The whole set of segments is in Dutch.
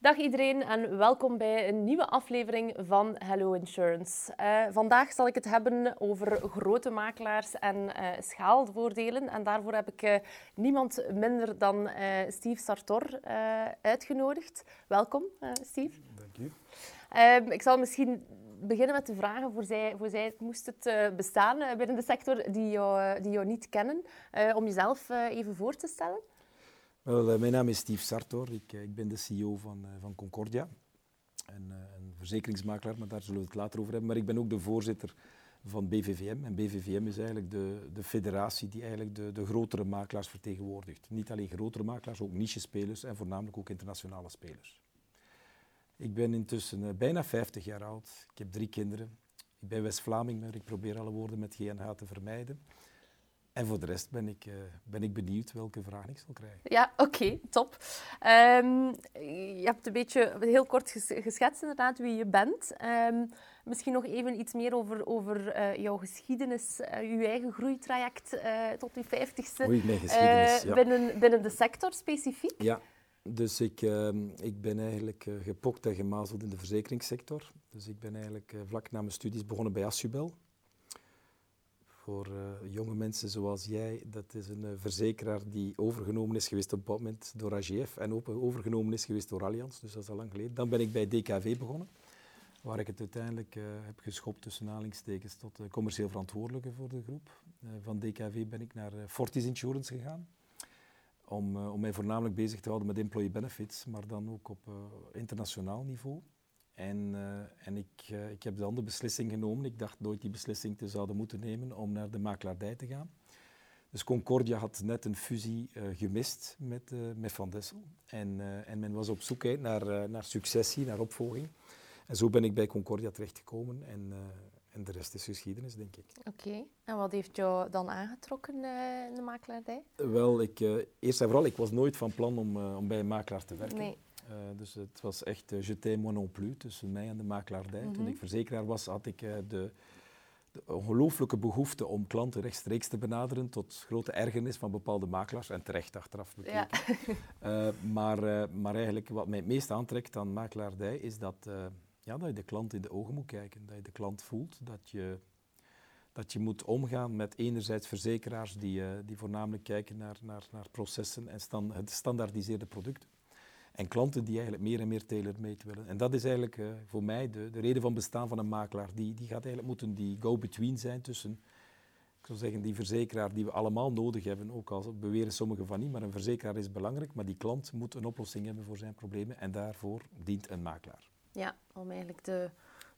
Dag iedereen en welkom bij een nieuwe aflevering van Hello Insurance. Uh, vandaag zal ik het hebben over grote makelaars en uh, schaalvoordelen. En daarvoor heb ik uh, niemand minder dan Steve Sartor uitgenodigd. Welkom, Steve. Dank u. Ehm, ik zal misschien beginnen met de vragen voor zij, voor zij moest het bestaan binnen de sector die jou, die jou niet kennen. om jezelf even voor te stellen. Eh, mijn naam is Steve Sartor. Ik, eh, ik ben de CEO van, eh, van Concordia. Een, een, verzekeringsmakelaar, maar daar zullen we het later over hebben. Maar ik ben ook de voorzitter van BVVM. En BVVM is eigenlijk de, de federatie die eigenlijk de, de grotere makelaars vertegenwoordigt. Niet alleen grotere makelaars, ook niche-spelers en voornamelijk ook internationale spelers. Ik ben intussen bijna 50 jaar oud. Ik heb drie kinderen. Ik ben West-Vlaming, maar ik probeer alle woorden met GNH te vermijden. En voor de rest ben ik, uh, ben ik benieuwd welke vraag ik zal krijgen. Ja, oké, top. Um, je hebt een beetje heel kort geschetst inderdaad wie je bent. Um, misschien nog even iets meer over, over uh, jouw geschiedenis, uh, je eigen groeitraject tot je vijftigste. Oei, mijn geschiedenis, ja. binnen, binnen de sector specifiek. Ja, dus ik, ehm, ik ben eigenlijk gepokt en gemazeld in de verzekeringssector. Dus ik ben eigenlijk vlak na mijn studies begonnen bij Assubel voor uh, jonge mensen zoals jij. Dat is een uh, verzekeraar die overgenomen is geweest op dat moment door AGF en ook overgenomen is geweest door Allianz, dus dat is al lang geleden. Dan ben ik bij DKV begonnen, waar ik het uiteindelijk uh, heb geschopt tussen aanhalingstekens tot commercieel verantwoordelijke voor de groep. van DKV ben ik naar Fortis Insurance gegaan, om, om mij voornamelijk bezig te houden met employee benefits, maar dan ook op internationaal niveau. En, uh, en ik, uh, ik heb dan de beslissing genomen, ik dacht nooit die beslissing te zouden moeten nemen, om naar de makelaardij te gaan. Dus Concordia had net een fusie uh, gemist met, met Van Dessel. En, en men was op zoek naar, naar successie, naar opvolging. En zo ben ik bij Concordia terechtgekomen en, en de rest is geschiedenis, denk ik. Oké, en wat heeft jou dan aangetrokken in de makelaardij? Wel, ik, eerst en vooral, ik was nooit van plan om, om bij een makelaar te werken. Nee. Uh, dus het was echt uh, je t'aime moi non plus tussen mij en de makelaardij. Mm -hmm. Toen ik verzekeraar was, had ik uh, de, de, ongelooflijke behoefte om klanten rechtstreeks te benaderen, tot grote ergernis van bepaalde makelaars, en terecht achteraf bekeken. Ja. maar, maar eigenlijk wat mij het meest aantrekt aan makelaardij is dat, ja, dat je de klant in de ogen moet kijken, dat je de klant voelt, dat je, dat je moet omgaan met enerzijds verzekeraars die, die voornamelijk kijken naar, naar, naar processen en stand, gestandaardiseerde producten. En klanten die eigenlijk meer en meer tailor-made willen. En dat is eigenlijk uh, voor mij de, de, reden van bestaan van een makelaar. Die, die gaat eigenlijk moeten die go-between zijn tussen, ik zou zeggen, die verzekeraar die we allemaal nodig hebben. Ook al beweren sommigen van niet, maar een verzekeraar is belangrijk. Maar die klant moet een oplossing hebben voor zijn problemen. En daarvoor dient een makelaar. Ja, om eigenlijk de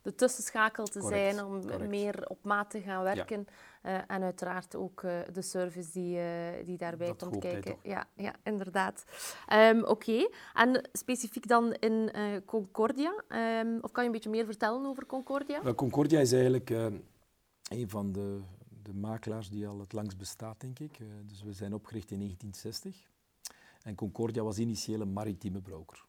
de tussenschakel te correct, zijn, om correct. meer op maat te gaan werken. Ja. Uh, en uiteraard ook uh, de service die, uh, die daarbij dat komt kijken. Ja, ja, inderdaad. Um, Oké, okay. en specifiek dan in Concordia, um, of kan je een beetje meer vertellen over Concordia? Well, Concordia is eigenlijk een van de, de makelaars die al het langst bestaat, denk ik. dus we zijn opgericht in 1960. En Concordia was initieel een maritieme broker.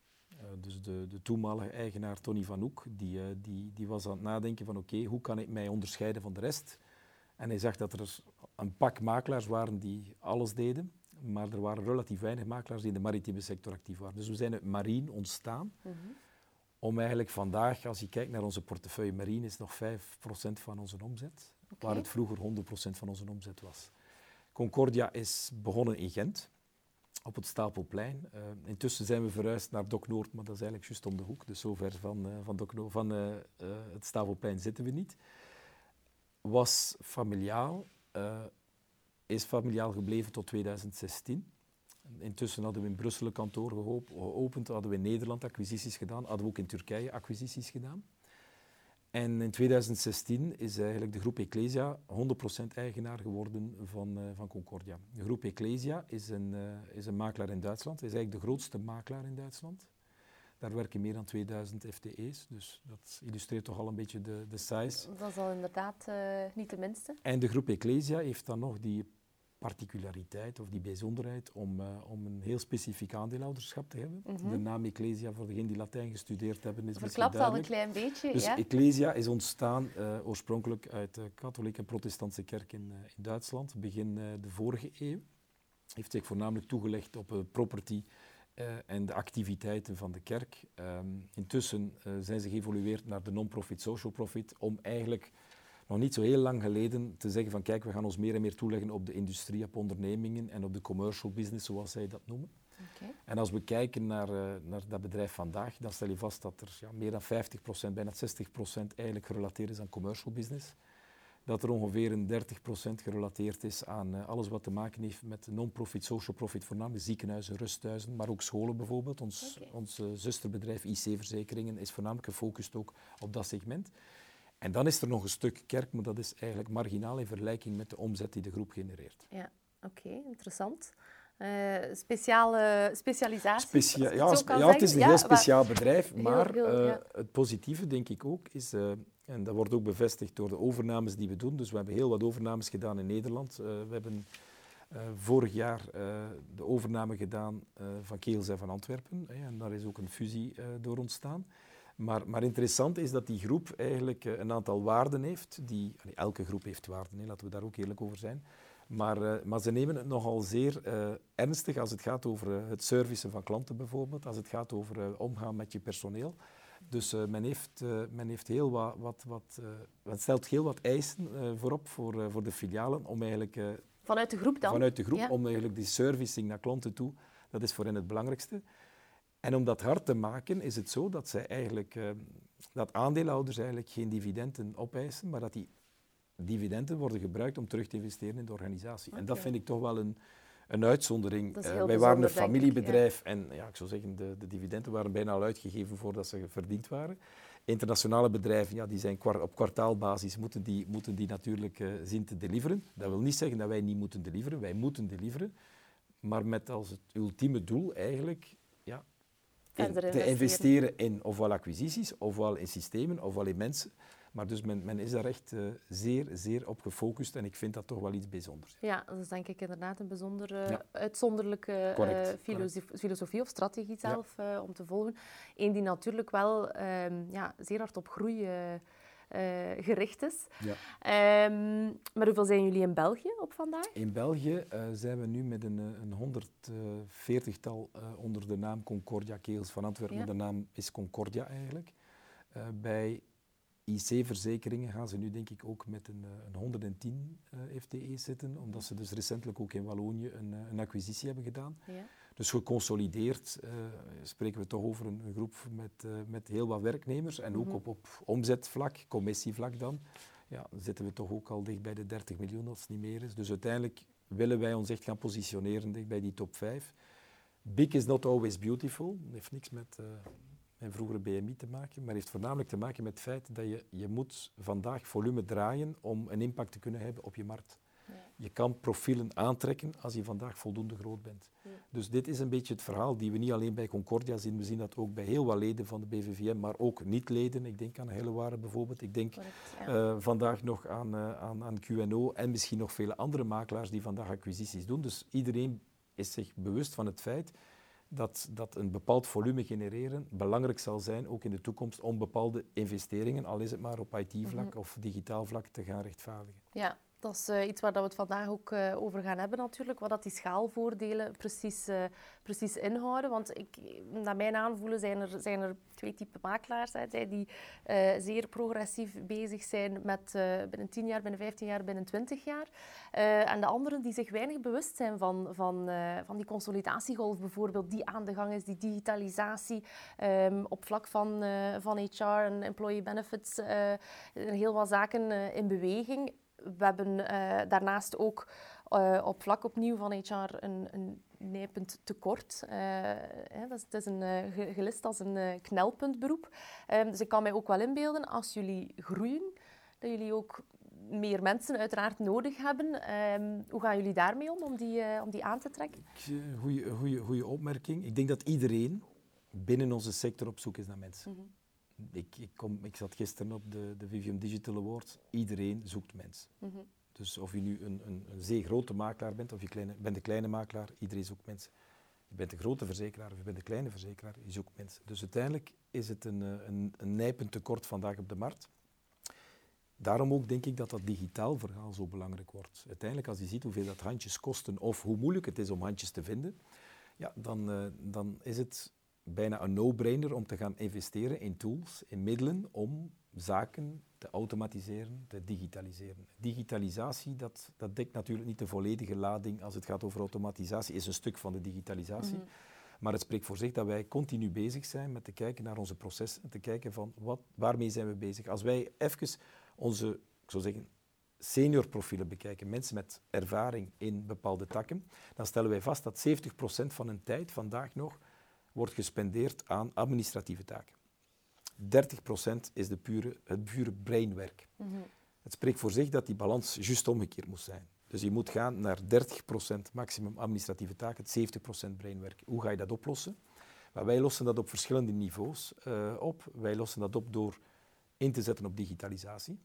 Dus de, de, toenmalige eigenaar Tony Van Hoek, die, die, die, was aan het nadenken van oké, okay, hoe kan ik mij onderscheiden van de rest? En hij zag dat er een pak makelaars waren die alles deden, maar er waren relatief weinig makelaars die in de maritieme sector actief waren. Dus we zijn uit marine ontstaan, mm -hmm. om eigenlijk vandaag, als je kijkt naar onze portefeuille marine, is nog 5% van onze omzet, okay. waar het vroeger 100% van onze omzet was. Concordia is begonnen in Gent, op het Stapelplein. Uh, intussen zijn we verhuisd naar Dok Noord, maar dat is eigenlijk juist om de hoek. Dus zover van, uh, van, Dok Noord, van uh, het Stapelplein zitten we niet. Was familiaal, is familiaal gebleven tot 2016. Intussen hadden we in Brussel een kantoor geopend, hadden we in Nederland acquisities gedaan, hadden we ook in Turkije acquisities gedaan. En in 2016 is eigenlijk de groep Ecclesia 100% eigenaar geworden van, uh, van Concordia. De groep Ecclesia is een, uh, is een makelaar in Duitsland, is eigenlijk de grootste makelaar in Duitsland. Daar werken meer dan 2000 FTE's, dus dat illustreert toch al een beetje de, de size. Dat is al inderdaad uh, niet de minste. En de groep Ecclesia heeft dan nog die particulariteit of die bijzonderheid om, uh, om een heel specifiek aandeelhouderschap te hebben. Mm -hmm. De naam Ecclesia, voor degenen die Latijn gestudeerd hebben, is Verklapt al een klein beetje, dus ja. Ecclesia is ontstaan uh, oorspronkelijk uit de katholieke en protestantse kerk in, uh, in Duitsland, begin de vorige eeuw. Heeft zich voornamelijk toegelegd op property en de activiteiten van de kerk. Ehm, intussen zijn ze geëvolueerd naar de non-profit, social profit, om eigenlijk nog niet zo heel lang geleden te zeggen van kijk, we gaan ons meer en meer toeleggen op de industrie, op ondernemingen en op de commercial business, zoals zij dat noemen. En als we kijken naar, uh, naar dat bedrijf vandaag, dan stel je vast dat er ja, meer dan 50%, bijna 60% eigenlijk gerelateerd is aan commercial business. Dat er ongeveer een 30% gerelateerd is aan uh, alles wat te maken heeft met non-profit, social profit, voornamelijk ziekenhuizen, rusthuizen, maar ook scholen bijvoorbeeld. Ons, okay. ons uh, zusterbedrijf IC-verzekeringen is voornamelijk gefocust ook op dat segment. En dan is er nog een stuk kerk, maar dat is eigenlijk marginaal in vergelijking met de omzet die de groep genereert. Ja, oké, okay, interessant. Uh, speciale specialisatie? Specia ja, het ja, het is een heel speciaal bedrijf, maar heel, heel, uh, het positieve denk ik ook is, uh, en dat wordt ook bevestigd door de overnames die we doen, dus we hebben heel wat overnames gedaan in Nederland. we hebben vorig jaar de overname gedaan van Keels en van Antwerpen, en daar is ook een fusie door ontstaan. Maar, maar, interessant is dat die groep eigenlijk een aantal waarden heeft. Die, elke groep heeft waarden, hè, laten we daar ook eerlijk over zijn. Maar, uh, maar ze nemen het nogal zeer uh, ernstig als het gaat over uh, het servicen van klanten bijvoorbeeld, als het gaat over omgaan met je personeel. Dus men, heeft, men heeft heel wat, wat, wat men stelt heel wat eisen voorop voor, voor de filialen om eigenlijk... vanuit de groep dan? Vanuit de groep, om eigenlijk die servicing naar klanten toe, dat is voor hen het belangrijkste. En om dat hard te maken is het zo dat, zij eigenlijk, dat aandeelhouders eigenlijk geen dividenden opeisen, maar dat die dividenden worden gebruikt om terug te investeren in de organisatie. En dat vind ik toch wel een, een uitzondering. Uh, wij waren een familiebedrijf en ja, ik zou zeggen, de, de, dividenden waren bijna al uitgegeven voordat ze verdiend waren. Internationale bedrijven, ja, die zijn op kwartaalbasis, moeten die, moeten die natuurlijk uh, zien te deliveren. Dat wil niet zeggen dat wij niet moeten deliveren, wij moeten deliveren. Maar met als het ultieme doel eigenlijk ja, in, te investeren in ofwel acquisities, ofwel in systemen, ofwel in mensen. Maar dus men, men is daar echt uh, zeer, zeer op gefocust en ik vind dat toch wel iets bijzonders. Ja, dat is denk ik inderdaad een bijzondere, ja. uitzonderlijke uh, filosofie, filosofie, of strategie zelf ja. uh, om te volgen. Eén die natuurlijk wel um, ja, zeer hard op groei gericht is. Ja. Um, maar hoeveel zijn jullie in België op vandaag? In België zijn we nu met een, een 140-tal onder de naam Concordia Keels van Antwerpen. De naam is Concordia eigenlijk. bij IC-verzekeringen gaan ze nu denk ik ook met een, eh, een 110 uh, FTE zitten, omdat ze dus recentelijk ook in Wallonië een, eh, een acquisitie hebben gedaan. Ja. Dus geconsolideerd uh, spreken we toch over een, een groep met, uh, met heel wat werknemers en ook mm -hmm. op, op omzetvlak, commissievlak dan. Ja, zitten we toch ook al dicht bij de 30 miljoen als het niet meer is. Dus uiteindelijk willen wij ons echt gaan positioneren dicht bij die top 5. Big is not always beautiful. Dat heeft niks met mijn vroegere BMI te maken, maar heeft voornamelijk te maken met het feit dat je, je moet vandaag volume draaien om een impact te kunnen hebben op je markt. Ja. Je kan profielen aantrekken als je vandaag voldoende groot bent. Ja. Dus dit is een beetje het verhaal die we niet alleen bij Concordia zien, we zien dat ook bij heel wat leden van de BVVM, maar ook niet-leden. Ik denk aan Helleware bijvoorbeeld, ik denk Correct, ja. uh, vandaag nog aan, uh, aan, aan QNO en misschien nog vele andere makelaars die vandaag acquisities doen. Dus iedereen is zich bewust van het feit dat, dat een bepaald volume genereren belangrijk zal zijn, ook in de toekomst, om bepaalde investeringen, al is het maar op IT-vlak mm -hmm. of digitaal vlak, te gaan rechtvaardigen. Ja, dat is uh, iets waar we het vandaag ook uh, over gaan hebben natuurlijk, wat dat die schaalvoordelen precies, uh, precies inhouden. Want ik, naar mijn aanvoelen zijn er, zijn er twee typen makelaars. Hè, die zeer progressief bezig zijn met binnen 10 jaar, binnen 15 jaar, binnen 20 jaar. en de anderen die zich weinig bewust zijn van, van, van die consolidatiegolf bijvoorbeeld, die aan de gang is, die digitalisatie um, op vlak van, van HR en employee benefits, heel wat zaken in beweging we hebben uh, daarnaast ook uh, op vlak opnieuw van HR een, een nijpend tekort. Uh, hè, dat is, het is een, gelist als een knelpuntberoep. Um, dus ik kan mij ook wel inbeelden, als jullie groeien, dat jullie ook meer mensen uiteraard nodig hebben. Um, hoe gaan jullie daarmee om, om die, om die aan te trekken? Goeie opmerking. Ik denk dat iedereen binnen onze sector op zoek is naar mensen. Mm -hmm ik, ik, kom, ik zat gisteren op de, de Vivium Digital Awards. Iedereen zoekt mensen. Mm -hmm. Dus of je nu een, een, een, zeer grote makelaar bent of je kleine, bent een kleine makelaar, iedereen zoekt mensen. Je bent een grote verzekeraar of je bent een kleine verzekeraar, je zoekt mensen. Dus uiteindelijk is het een, eh, een, een nijpend tekort vandaag op de markt. Daarom ook denk ik dat dat digitaal verhaal zo belangrijk wordt. Uiteindelijk, als je ziet hoeveel dat handjes kosten of hoe moeilijk het is om handjes te vinden, ja, dan, uh, dan is het bijna een no-brainer om te gaan investeren in tools, in middelen om zaken te automatiseren, te digitaliseren. Digitalisatie, dat, dat dekt natuurlijk niet de volledige lading als het gaat over automatisatie, is een stuk van de digitalisatie. Mhm. Maar het spreekt voor zich dat wij continu bezig zijn met te kijken naar onze processen, te kijken van wat, waarmee zijn we bezig. Als wij even onze, ik zou zeggen, seniorprofielen bekijken, mensen met ervaring in bepaalde takken, dan stellen wij vast dat 70% van hun tijd vandaag nog wordt gespendeerd aan administratieve taken. 30% is de pure, het pure brainwerk. Mhm. Het spreekt voor zich dat die balans juist omgekeerd moet zijn. Dus je moet gaan naar 30% maximum administratieve taken, 70% brainwerk. Hoe ga je dat oplossen? Maar wij lossen dat op verschillende niveaus uh, op. Wij lossen dat op door in te zetten op digitalisatie.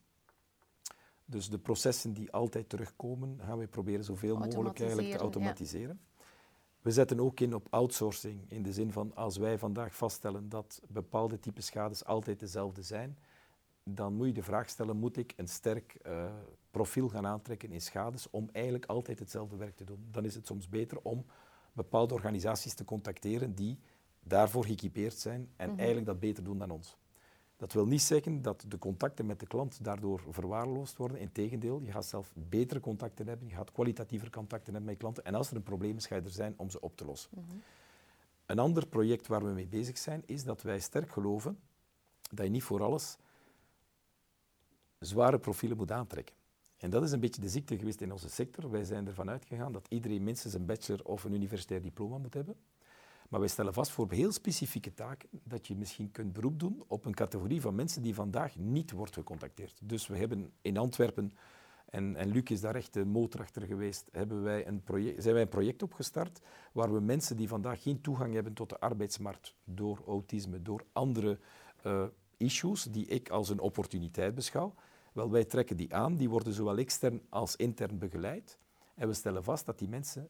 Dus de processen die altijd terugkomen, gaan we proberen zoveel mogelijk eigenlijk te automatiseren. We zetten ook in op outsourcing, in de zin van als wij vandaag vaststellen dat bepaalde type schades altijd dezelfde zijn, dan moet je de vraag stellen, moet ik een sterk uh, profiel gaan aantrekken in schades om eigenlijk altijd hetzelfde werk te doen? Dan is het soms beter om bepaalde organisaties te contacteren die daarvoor geëquipeerd zijn en mhm. eigenlijk dat beter doen dan ons. Dat wil niet zeggen dat de contacten met de klant daardoor verwaarloosd worden. Integendeel, je gaat zelf betere contacten hebben, je gaat kwalitatiever contacten hebben met klanten. En als er een probleem is, ga je er zijn om ze op te lossen. Mhm. Een ander project waar we mee bezig zijn, is dat wij sterk geloven dat je niet voor alles zware profielen moet aantrekken. En dat is een beetje de ziekte geweest in onze sector. Wij zijn ervan uitgegaan dat iedereen minstens een bachelor of een universitair diploma moet hebben. Maar wij stellen vast voor heel specifieke taken dat je misschien kunt beroep doen op een categorie van mensen die vandaag niet wordt gecontacteerd. Dus we hebben in Antwerpen, en, en Luc is daar echt de motor achter geweest, hebben wij een project, zijn wij een project opgestart waar we mensen die vandaag geen toegang hebben tot de arbeidsmarkt door autisme, door andere uh, issues die ik als een opportuniteit beschouw, wel, wij trekken die aan, die worden zowel extern als intern begeleid. En we stellen vast dat die mensen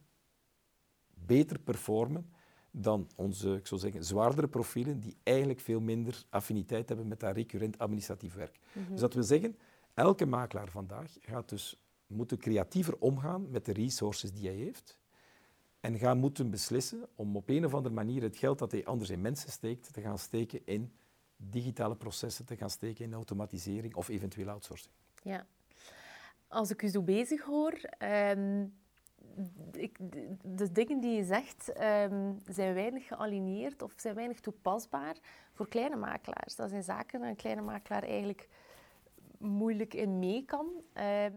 beter performen dan onze, ik zou zeggen, zwaardere profielen die eigenlijk veel minder affiniteit hebben met dat recurrent administratief werk. Mhm. Dus dat wil zeggen, elke makelaar vandaag gaat dus moeten creatiever omgaan met de resources die hij heeft en gaan moeten beslissen om op een of andere manier het geld dat hij anders in mensen steekt, te gaan steken in digitale processen, te gaan steken in automatisering of eventueel outsourcing. Ja. Als ik u zo bezig hoor, ehm, de dingen die je zegt ehm, zijn weinig gealineerd of zijn weinig toepasbaar voor kleine makelaars. Dat zijn zaken waar een kleine makelaar eigenlijk moeilijk in mee kan. Um,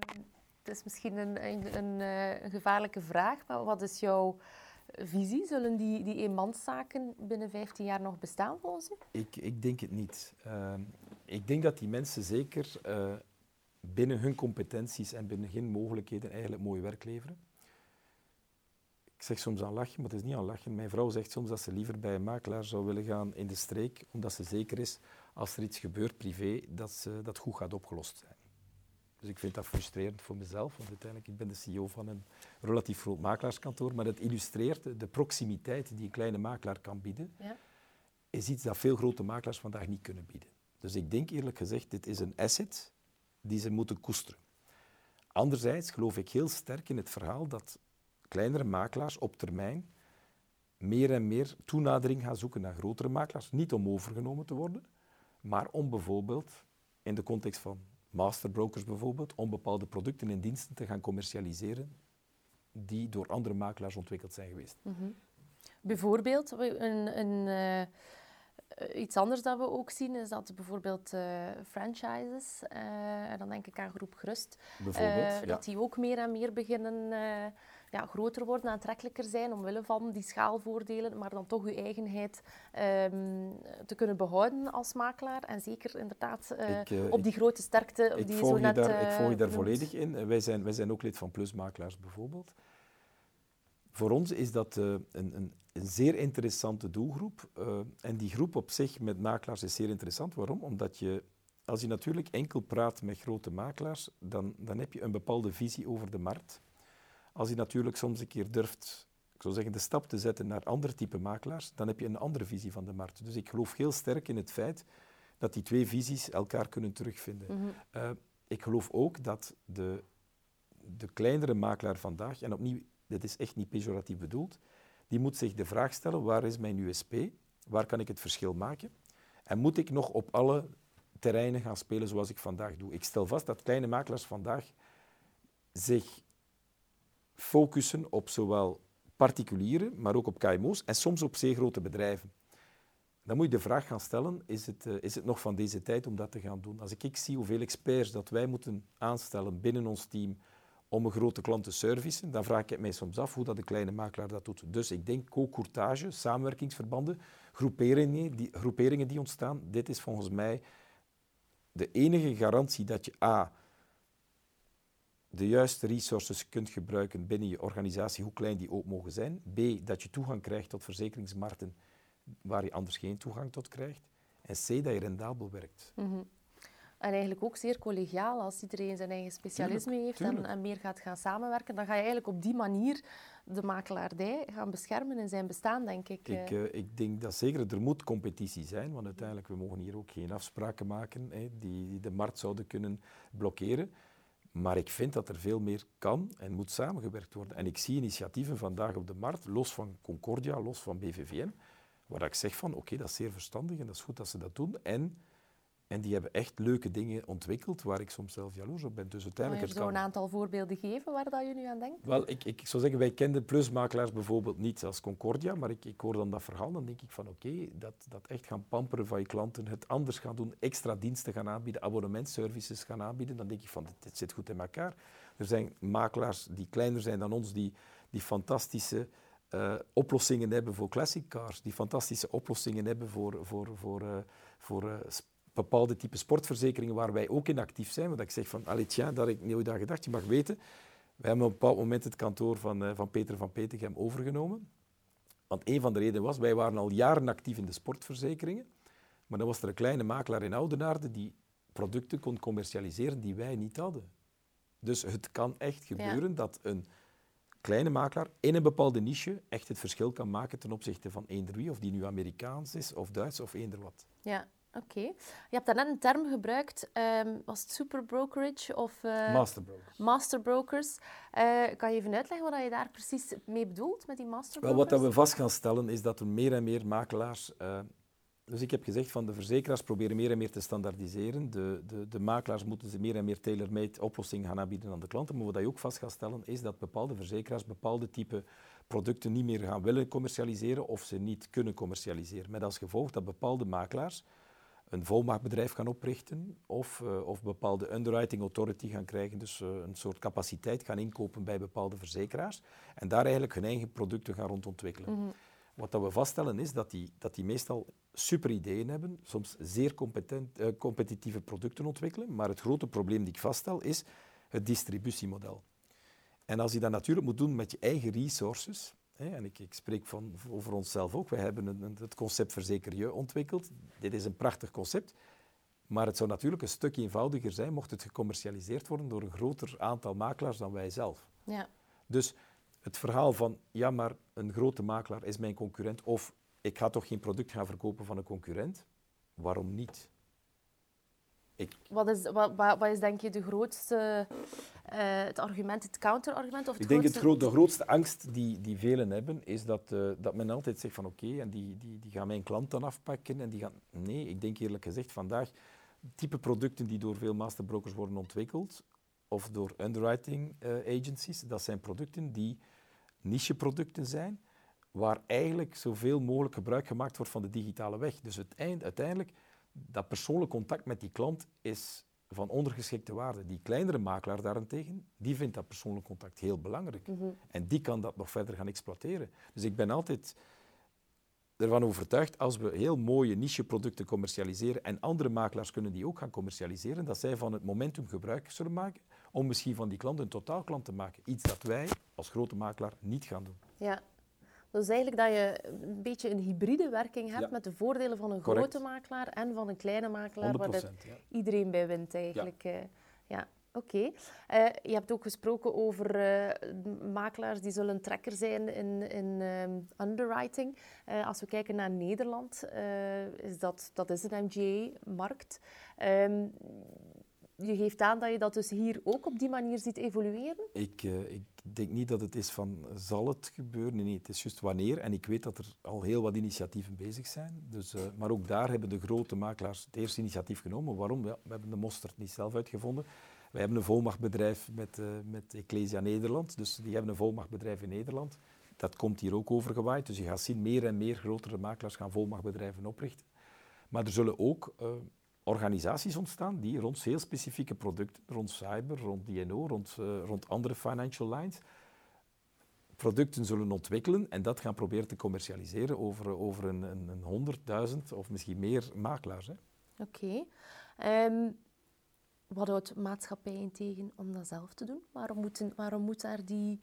het is misschien een, een, eh, een, gevaarlijke vraag, maar wat is jouw visie? Zullen die, die eenmanszaken binnen 15 jaar nog bestaan volgens u? Ik, ik denk het niet. Ehm, ik denk dat die mensen zeker uh, binnen hun competenties en binnen hun mogelijkheden eigenlijk mooi werk leveren. Ik zeg soms aan lachen, maar het is niet aan lachen. Mijn vrouw zegt soms dat ze liever bij een makelaar zou willen gaan in de streek, omdat ze zeker is, als er iets gebeurt privé, dat ze, dat goed gaat opgelost zijn. Dus ik vind dat frustrerend voor mezelf, want uiteindelijk ik ben de CEO van een relatief groot makelaarskantoor, maar het illustreert de proximiteit die een kleine makelaar kan bieden, ja. is iets dat veel grote makelaars vandaag niet kunnen bieden. Dus ik denk eerlijk gezegd, dit is een asset die ze moeten koesteren. Anderzijds geloof ik heel sterk in het verhaal dat kleinere makelaars op termijn meer en meer toenadering gaan zoeken naar grotere makelaars. Niet om overgenomen te worden, maar om bijvoorbeeld in de context van masterbrokers bijvoorbeeld, om bepaalde producten en diensten te gaan commercialiseren die door andere makelaars ontwikkeld zijn geweest. Mhm. Bijvoorbeeld, een, een, uh, iets anders dat we ook zien is dat bijvoorbeeld uh, franchises, uh, dan denk ik aan Groep Gerust, dat die ook meer en meer beginnen ja, groter worden, aantrekkelijker zijn omwille van die schaalvoordelen, maar dan toch uw eigenheid um, te kunnen behouden als makelaar. En zeker inderdaad uh, ik, uh, op die grote sterkte ik die je zo net... Daar, ik volg je daar volledig in. Wij zijn, wij zijn ook lid van Plusmakelaars bijvoorbeeld. Voor ons is dat uh, een, een, een, zeer interessante doelgroep. en die groep op zich met makelaars is zeer interessant. Waarom? Omdat je als je natuurlijk enkel praat met grote makelaars, dan, dan heb je een bepaalde visie over de markt. Als je natuurlijk soms een keer durft, ik zou zeggen, de stap te zetten naar andere type makelaars, dan heb je een andere visie van de markt. Dus ik geloof heel sterk in het feit dat die twee visies elkaar kunnen terugvinden. Mhm. Eh, ik geloof ook dat de, de kleinere makelaar vandaag, en opnieuw, dit is echt niet pejoratief bedoeld, die moet zich de vraag stellen, waar is mijn USP? Waar kan ik het verschil maken? En moet ik nog op alle terreinen gaan spelen zoals ik vandaag doe? Ik stel vast dat kleine makelaars vandaag zich focussen op zowel particulieren, maar ook op KMO's en soms op zeer grote bedrijven. Dan moet je de vraag gaan stellen, is het, uh, is het nog van deze tijd om dat te gaan doen? Als ik, ik zie hoeveel experts dat wij moeten aanstellen binnen ons team om een grote klant te servicen, dan vraag ik mij soms af hoe dat de kleine makelaar dat doet. Dus ik denk co-courtage, samenwerkingsverbanden, groeperingen die, groeperingen die ontstaan, dit is volgens mij de enige garantie dat je A, de juiste resources kunt gebruiken binnen je organisatie, hoe klein die ook mogen zijn. B, dat je toegang krijgt tot verzekeringsmarkten waar je anders geen toegang tot krijgt. En C, dat je rendabel werkt. Mm -hmm. En eigenlijk ook zeer collegiaal, als iedereen zijn eigen specialisme Tuurlijk, heeft tuurlijk. En, en, meer gaat gaan samenwerken, dan ga je eigenlijk op die manier de makelaardij gaan beschermen in zijn bestaan, denk ik. Ik, uh, ik denk dat zeker, er moet competitie zijn, want uiteindelijk, we mogen hier ook geen afspraken maken hè, die de markt zouden kunnen blokkeren. Maar ik vind dat er veel meer kan en moet samengewerkt worden. En ik zie initiatieven vandaag op de markt, los van Concordia, los van BVVM, waar ik zeg van oké, dat is zeer verstandig en dat is goed dat ze dat doen. En, en die hebben echt leuke dingen ontwikkeld waar ik soms zelf jaloers op ben. Dus uiteindelijk je zou een aantal voorbeelden geven waar dat je nu aan denkt? Wel, ik, ik zou zeggen, wij kenden plusmakelaars bijvoorbeeld niet als Concordia, maar ik, ik hoor dan dat verhaal, dan denk ik van oké, okay, dat, dat echt gaan pamperen van je klanten, het anders gaan doen, extra diensten gaan aanbieden, abonnementservices gaan aanbieden, dan denk ik van dit, dit zit goed in elkaar. Er zijn makelaars die kleiner zijn dan ons, die, die fantastische uh, oplossingen hebben voor classic cars, die fantastische oplossingen hebben voor, voor, voor, uh, voor uh, bepaalde type sportverzekeringen waar wij ook in actief zijn. Want ik zeg van, allee tja, dat heb ik nooit aan gedacht. Je mag weten, we hebben op een bepaald moment het kantoor van, van Peter van Petegem overgenomen. Want een van de redenen was, wij waren al jaren actief in de sportverzekeringen, maar dan was er een kleine makelaar in Oudenaarde die producten kon commercialiseren die wij niet hadden. Dus het kan echt gebeuren ja. dat een kleine makelaar in een bepaalde niche echt het verschil kan maken ten opzichte van eender wie, of die nu Amerikaans is of Duits of eender wat. Ja, oké. Okay. Je hebt daarnet een term gebruikt, um, was het superbrokerage of... Uh, masterbrokers. Masterbrokers. Uh, kan je even uitleggen wat je daar precies mee bedoelt met die masterbrokers? Wel, wat we vast gaan stellen is dat er meer en meer makelaars... Uh, dus ik heb gezegd van de verzekeraars proberen meer en meer te standaardiseren. De, de, de makelaars moeten ze meer en meer tailor-made oplossingen gaan aanbieden aan de klanten. Maar wat je ook vast gaat stellen is dat bepaalde verzekeraars bepaalde type producten niet meer gaan willen commercialiseren of ze niet kunnen commercialiseren. Met als gevolg dat bepaalde makelaars een volmachtbedrijf gaan oprichten of, uh, of bepaalde underwriting authority gaan krijgen, dus uh, een soort capaciteit gaan inkopen bij bepaalde verzekeraars en daar eigenlijk hun eigen producten gaan rondontwikkelen. Mm -hmm. Wat dat we vaststellen is dat die, dat die meestal super ideeën hebben, soms zeer competent, uh, competitieve producten ontwikkelen, maar het grote probleem die ik vaststel is het distributiemodel. En als je dat natuurlijk moet doen met je eigen resources, en ik, ik, spreek van, over onszelf ook, wij hebben een, het concept Verzeker Je ontwikkeld. Dit is een prachtig concept, maar het zou natuurlijk een stuk eenvoudiger zijn mocht het gecommercialiseerd worden door een groter aantal makelaars dan wij zelf. Ja. Dus het verhaal van, ja, maar een grote makelaar is mijn concurrent, of ik ga toch geen product gaan verkopen van een concurrent, waarom niet? Ik... Wat, is, wat, wat is denk je de grootste, uh, het argument, het counterargument? Of het ik denk grootste... het de grootste angst die, die velen hebben, is dat, uh, dat men altijd zegt van oké, okay, en die, die, die gaan mijn klant dan afpakken. En die gaan... Nee, ik denk eerlijk gezegd vandaag, type producten die door veel masterbrokers worden ontwikkeld, of door underwriting uh, agencies, dat zijn producten die nicheproducten zijn, waar eigenlijk zoveel mogelijk gebruik gemaakt wordt van de digitale weg. Dus het eind, uiteindelijk, dat persoonlijk contact met die klant is van ondergeschikte waarde. Die kleinere makelaar daarentegen, die vindt dat persoonlijk contact heel belangrijk. Mm -hmm. En die kan dat nog verder gaan exploiteren. Dus ik ben altijd ervan overtuigd, als we heel mooie nicheproducten commercialiseren en andere makelaars kunnen die ook gaan commercialiseren, dat zij van het momentum gebruik zullen maken om misschien van die klant een totaalklant te maken. Iets dat wij als grote makelaar niet gaan doen. Ja, dus eigenlijk dat je een beetje een hybride werking hebt Ja. met de voordelen van een Correct. grote makelaar en van een kleine makelaar, waar 100%, dat ja. iedereen bij wint eigenlijk. Ja, ja. oké. Eh, je hebt ook gesproken over eh, makelaars die zullen trekker zijn in, in ehm, underwriting. Eh, als we kijken naar Nederland, eh, is dat, dat is een MGA-markt. Ehm, je geeft aan dat je dat dus hier ook op die manier ziet evolueren? Ik, uh, ik denk niet dat het is van zal het gebeuren. Nee, het is juist wanneer. En ik weet dat er al heel wat initiatieven bezig zijn. Dus, uh, maar ook daar hebben de grote makelaars het eerste initiatief genomen. Waarom? We hebben de mosterd niet zelf uitgevonden. Wij hebben een volmachtbedrijf met, uh, met Ecclesia Nederland. Dus die hebben een volmachtbedrijf in Nederland. Dat komt hier ook overgewaaid. Dus je gaat zien, meer en meer grotere makelaars gaan volmachtbedrijven oprichten. Maar er zullen ook organisaties ontstaan die rond heel specifieke producten, rond cyber, rond DNO, rond, uh, rond andere financial lines, producten zullen ontwikkelen en dat gaan proberen te commercialiseren over, over een, een, 100.000 of misschien meer makelaars. Oké. Okay. Um, wat houdt maatschappijen tegen om dat zelf te doen? Waarom moet, waarom moet daar die,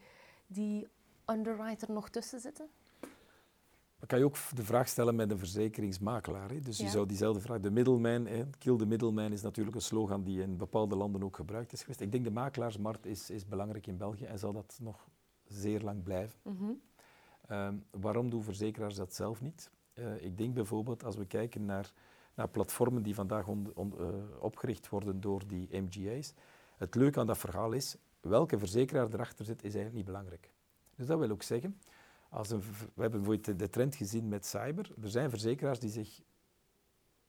die underwriter nog tussen zitten? Dan kan je ook de vraag stellen met een verzekeringsmakelaar. Hè. Dus je zou diezelfde vraag... De middleman, hè, kill the middleman is natuurlijk een slogan die in bepaalde landen ook gebruikt is geweest. Ik denk de makelaarsmarkt is, is belangrijk in België en zal dat nog zeer lang blijven. Mm waarom doen verzekeraars dat zelf niet? Uh, ik denk bijvoorbeeld als we kijken naar, naar platformen die vandaag on, on, uh, opgericht worden door die MGA's. Het leuke aan dat verhaal is, welke verzekeraar erachter zit, is eigenlijk niet belangrijk. Dus dat wil ook zeggen, als een, we hebben bijvoorbeeld de trend gezien met cyber. Er zijn verzekeraars die zich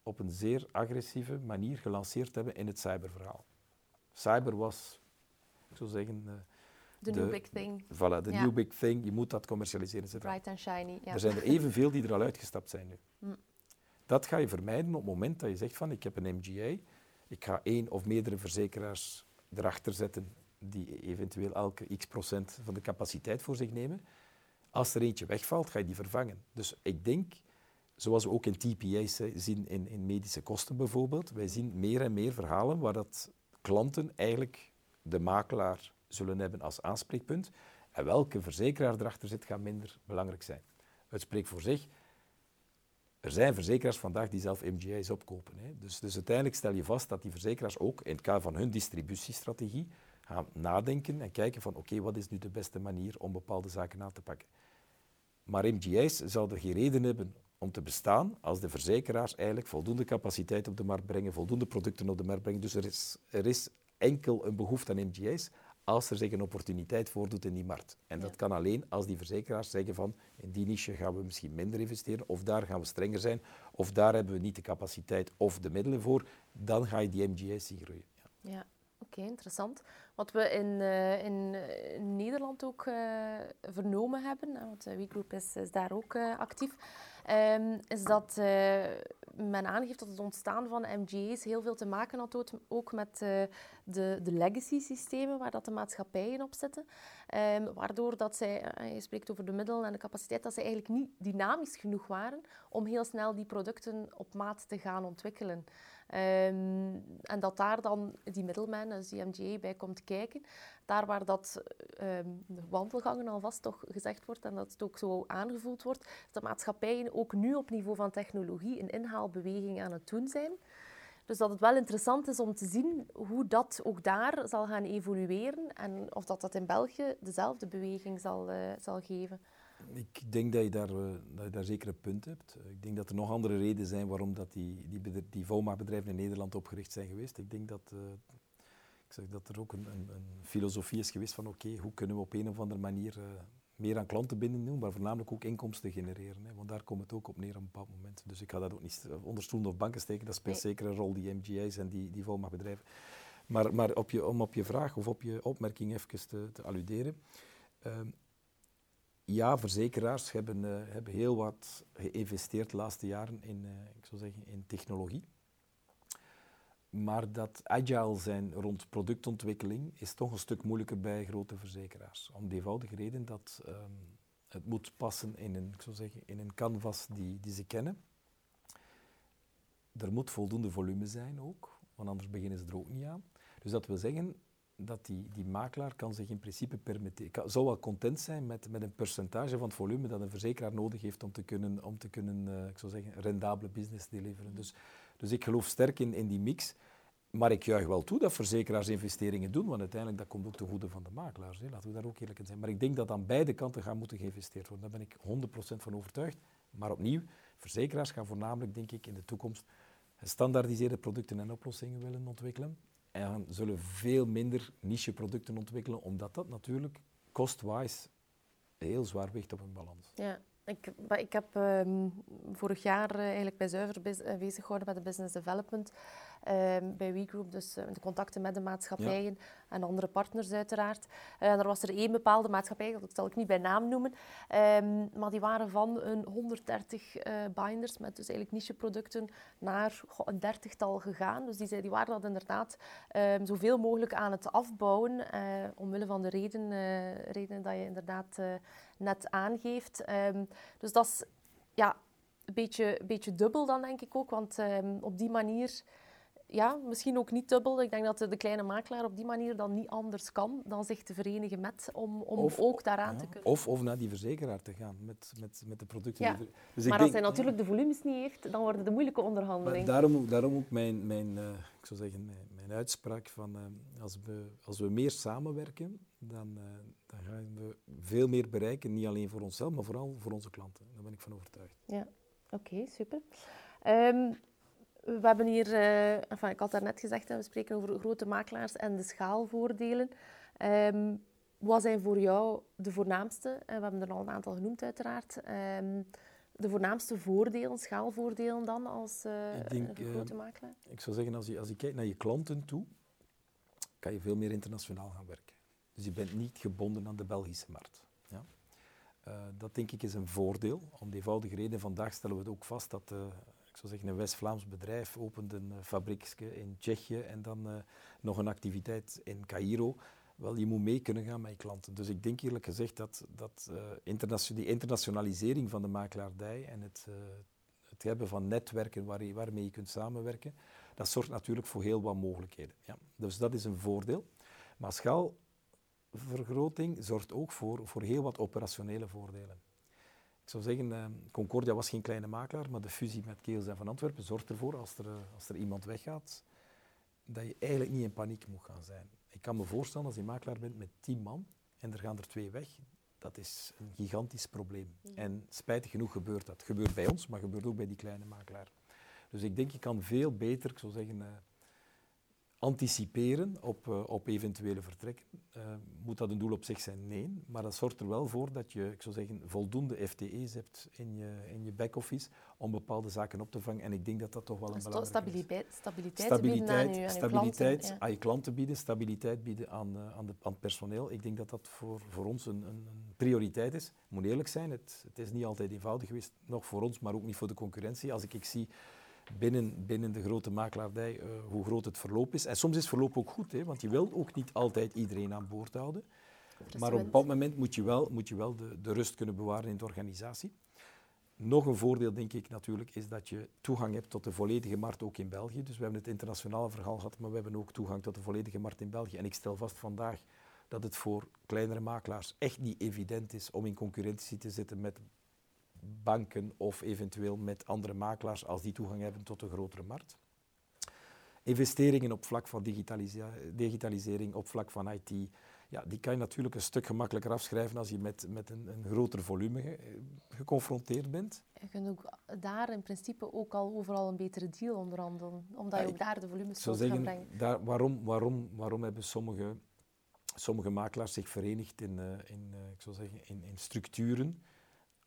op een zeer agressieve manier gelanceerd hebben in het cyberverhaal. Cyber was, ik zou zeggen... Uh, de new big thing. Voilà, de new big thing. Je moet dat commercialiseren. Bright and shiny. Ja. Er zijn er evenveel die er al uitgestapt zijn nu. Mm. Dat ga je vermijden op het moment dat je zegt van ik heb een MGA, ik ga één of meerdere verzekeraars erachter zetten die eventueel elke x procent van de capaciteit voor zich nemen. Als er eentje wegvalt, ga je die vervangen. Dus ik denk, zoals we ook in TPA's zien in, in medische kosten bijvoorbeeld, wij zien meer en meer verhalen waar dat klanten eigenlijk de makelaar zullen hebben als aanspreekpunt. En welke verzekeraar erachter zit, gaat minder belangrijk zijn. Het spreekt voor zich. Er zijn verzekeraars vandaag die zelf MGI's opkopen. Hè. Dus, dus uiteindelijk stel je vast dat die verzekeraars ook in het kader van hun distributiestrategie gaan nadenken en kijken van oké, wat is nu de beste manier om bepaalde zaken aan te pakken. Maar MGI's zouden geen reden hebben om te bestaan als de verzekeraars eigenlijk voldoende capaciteit op de markt brengen, voldoende producten op de markt brengen. Dus er is, er is enkel een behoefte aan MGI's als er zich een opportuniteit voordoet in die markt. En dat kan alleen als die verzekeraars zeggen van in die niche gaan we misschien minder investeren, of daar gaan we strenger zijn, of daar hebben we niet de capaciteit of de middelen voor, dan ga je die MGI's zien groeien. Ja, ja oké, interessant. Wat we in, uh, in, in, Nederland ook uh, vernomen hebben, want WeGroup is, is daar ook actief, um, is dat men aangeeft dat het ontstaan van MGA's heel veel te maken had ook met de, de legacy-systemen waar dat de maatschappijen op zitten. Um, waardoor dat zij, je spreekt over de middelen en de capaciteit, dat zij eigenlijk niet dynamisch genoeg waren om heel snel die producten op maat te gaan ontwikkelen. Um, en dat daar dan die middelman, dus die MGA, bij komt kijken. Daar waar dat um, de wandelgangen alvast toch gezegd wordt en dat het ook zo aangevoeld wordt, dat maatschappijen ook nu op niveau van technologie een inhaalbeweging aan het doen zijn. Dus dat het wel interessant is om te zien hoe dat ook daar zal gaan evolueren en of dat, dat in België dezelfde beweging zal, uh, zal geven. Ik denk dat je, daar, uh, dat je daar zeker een punt hebt. Ik denk dat er nog andere redenen zijn waarom dat die, die, die VOMA-bedrijven in Nederland opgericht zijn geweest. Ik denk dat, uh, ik zeg dat er ook een, een, een, filosofie is geweest van oké, hoe kunnen we op een of andere manier meer aan klanten binnen doen, maar voornamelijk ook inkomsten genereren. Hè, want daar komt het ook op neer op een bepaald moment. Dus ik ga dat ook niet onder stoelen of banken steken. Dat speelt nee. zeker een rol, die MGI's en die, die VOMA-bedrijven. Maar, maar op je, om op je vraag of op je opmerking even te, te alluderen. Ehm, ja, verzekeraars hebben, uh, hebben heel wat geïnvesteerd de laatste jaren in, uh, ik zou zeggen, in technologie. Maar dat agile zijn rond productontwikkeling is toch een stuk moeilijker bij grote verzekeraars. Om de eenvoudige reden dat um, het moet passen in een, ik zou zeggen, in een canvas die, die ze kennen. Er moet voldoende volume zijn ook, want anders beginnen ze er ook niet aan. Dus dat wil zeggen, dat die, die makelaar kan zich in principe permitteren, zou wel content zijn met, met een percentage van het volume dat een verzekeraar nodig heeft om te kunnen, om te kunnen uh, ik zou zeggen, rendabele business deliveren. Dus, dus ik geloof sterk in, in die mix. Maar ik juich wel toe dat verzekeraars investeringen doen, want uiteindelijk dat komt ook ten goede van de makelaars. Hè. Laten we daar ook eerlijk in zijn. Maar ik denk dat aan beide kanten gaan moeten geïnvesteerd worden. Daar ben ik 100% van overtuigd. Maar opnieuw, verzekeraars gaan voornamelijk, denk ik, in de toekomst gestandaardiseerde producten en oplossingen willen ontwikkelen. en zullen veel minder niche-producten ontwikkelen, omdat dat natuurlijk cost-wise heel zwaar weegt op hun balans. Ja. Ik, ik heb um, vorig jaar uh, eigenlijk bij Zuiver uh, bezig gehouden met de business development. Um, bij WeGroup, dus uh, de contacten met de maatschappijen ja. en andere partners uiteraard. en er was er één bepaalde maatschappij, dat zal ik niet bij naam noemen, um, maar die waren van een 130 binders met dus eigenlijk niche-producten naar een dertigtal gegaan. Dus die, die waren dat inderdaad zoveel mogelijk aan het afbouwen, omwille van de reden, redenen dat je inderdaad net aangeeft. Dus dat is ja, een beetje, beetje dubbel dan, denk ik ook. Want um, op die manier ja, misschien ook niet dubbel. Ik denk dat de kleine makelaar op die manier dan niet anders kan dan zich te verenigen met, om, om of, ook daaraan ja, te kunnen. Of, of naar die verzekeraar te gaan met, met, met de producten. Ja. Die dus maar als hij natuurlijk de volumes niet heeft, dan worden de moeilijke onderhandelingen. Daarom, daarom ook mijn, mijn, uh, ik zou zeggen, mijn, mijn uitspraak van uh, als, we, als we meer samenwerken, dan, uh, dan gaan we veel meer bereiken. Niet alleen voor onszelf, maar vooral voor onze klanten. Daar ben ik van overtuigd. Ja, oké, okay, super. Um, we hebben hier, uh, enfin, ik had daarnet gezegd, we spreken over grote makelaars en de schaalvoordelen. Um, wat zijn voor jou de voornaamste, en we hebben er al een aantal genoemd uiteraard, um, de voornaamste voordelen, schaalvoordelen dan als uh, ik denk, een grote makelaar? Uh, ik zou zeggen, als je, als je kijkt naar je klanten toe, kan je veel meer internationaal gaan werken. Dus je bent niet gebonden aan de Belgische markt. Ja? Uh, dat denk ik is een voordeel. Om de eenvoudige reden, vandaag stellen we ook vast dat ik zou zeggen, een West-Vlaams bedrijf opent een uh, fabriekje in Tsjechië en dan uh, nog een activiteit in Cairo. Wel, je moet mee kunnen gaan met je klanten. Dus ik denk eerlijk gezegd dat, dat uh, die internationalisering van de makelaardij en het, het hebben van netwerken waar waarmee je kunt samenwerken, dat zorgt natuurlijk voor heel wat mogelijkheden. Ja. Dus dat is een voordeel. Maar schaalvergroting zorgt ook voor, voor heel wat operationele voordelen. Ik zou zeggen, uh, Concordia was geen kleine makelaar, maar de fusie met Keels en Van Antwerpen zorgt ervoor, als er, uh, als er iemand weggaat, dat je eigenlijk niet in paniek moet gaan zijn. Ik kan me voorstellen, als je makelaar bent met tien man en er gaan er twee weg, dat is een gigantisch probleem. En spijtig genoeg gebeurt dat. Het gebeurt bij ons, maar gebeurt ook bij die kleine makelaar. Dus ik denk, je kan veel beter, ik zou zeggen, uh, anticiperen op, uh, op eventuele vertrekken. Uh, moet dat een doel op zich zijn? Nee. Maar dat zorgt er wel voor dat je, ik zou zeggen, voldoende FTE's hebt in je, in je back-office om bepaalde zaken op te vangen. En ik denk dat dat toch wel een belangrijke stabiliteit, is. Stabiliteit, stabiliteit, bieden aan, stabiliteit je klanten, aan je klanten bieden, stabiliteit bieden aan, uh, aan, de, aan het personeel. Ik denk dat dat voor, voor ons een, een, een prioriteit is. Ik moet eerlijk zijn, het, het is niet altijd eenvoudig geweest, nog voor ons, maar ook niet voor de concurrentie. Als ik, ik zie binnen, binnen de grote makelaardij uh, hoe groot het verloop is. En soms is verloop ook goed, hè, want je wilt ook niet altijd iedereen aan boord houden. Maar op een bepaald moment moet je wel, moet je wel de, de rust kunnen bewaren in de organisatie. Nog een voordeel, denk ik natuurlijk, is dat je toegang hebt tot de volledige markt ook in België. Dus we hebben het internationale verhaal gehad, maar we hebben ook toegang tot de volledige markt in België. En ik stel vast vandaag dat het voor kleinere makelaars echt niet evident is om in concurrentie te zitten met banken of eventueel met andere makelaars als die toegang hebben tot een grotere markt. Investeringen op vlak van digitalisering, op vlak van IT, ja, die kan je natuurlijk een stuk gemakkelijker afschrijven als je met, met een, een groter volume ge, geconfronteerd bent. Je kunt ook daar in principe ook al overal een betere deal onderhandelen, omdat ja, je ook daar de volumes zou gaan brengen. Daar, waarom, waarom, waarom hebben sommige, sommige makelaars zich verenigd in, uh, in, uh, ik zou zeggen, in, in structuren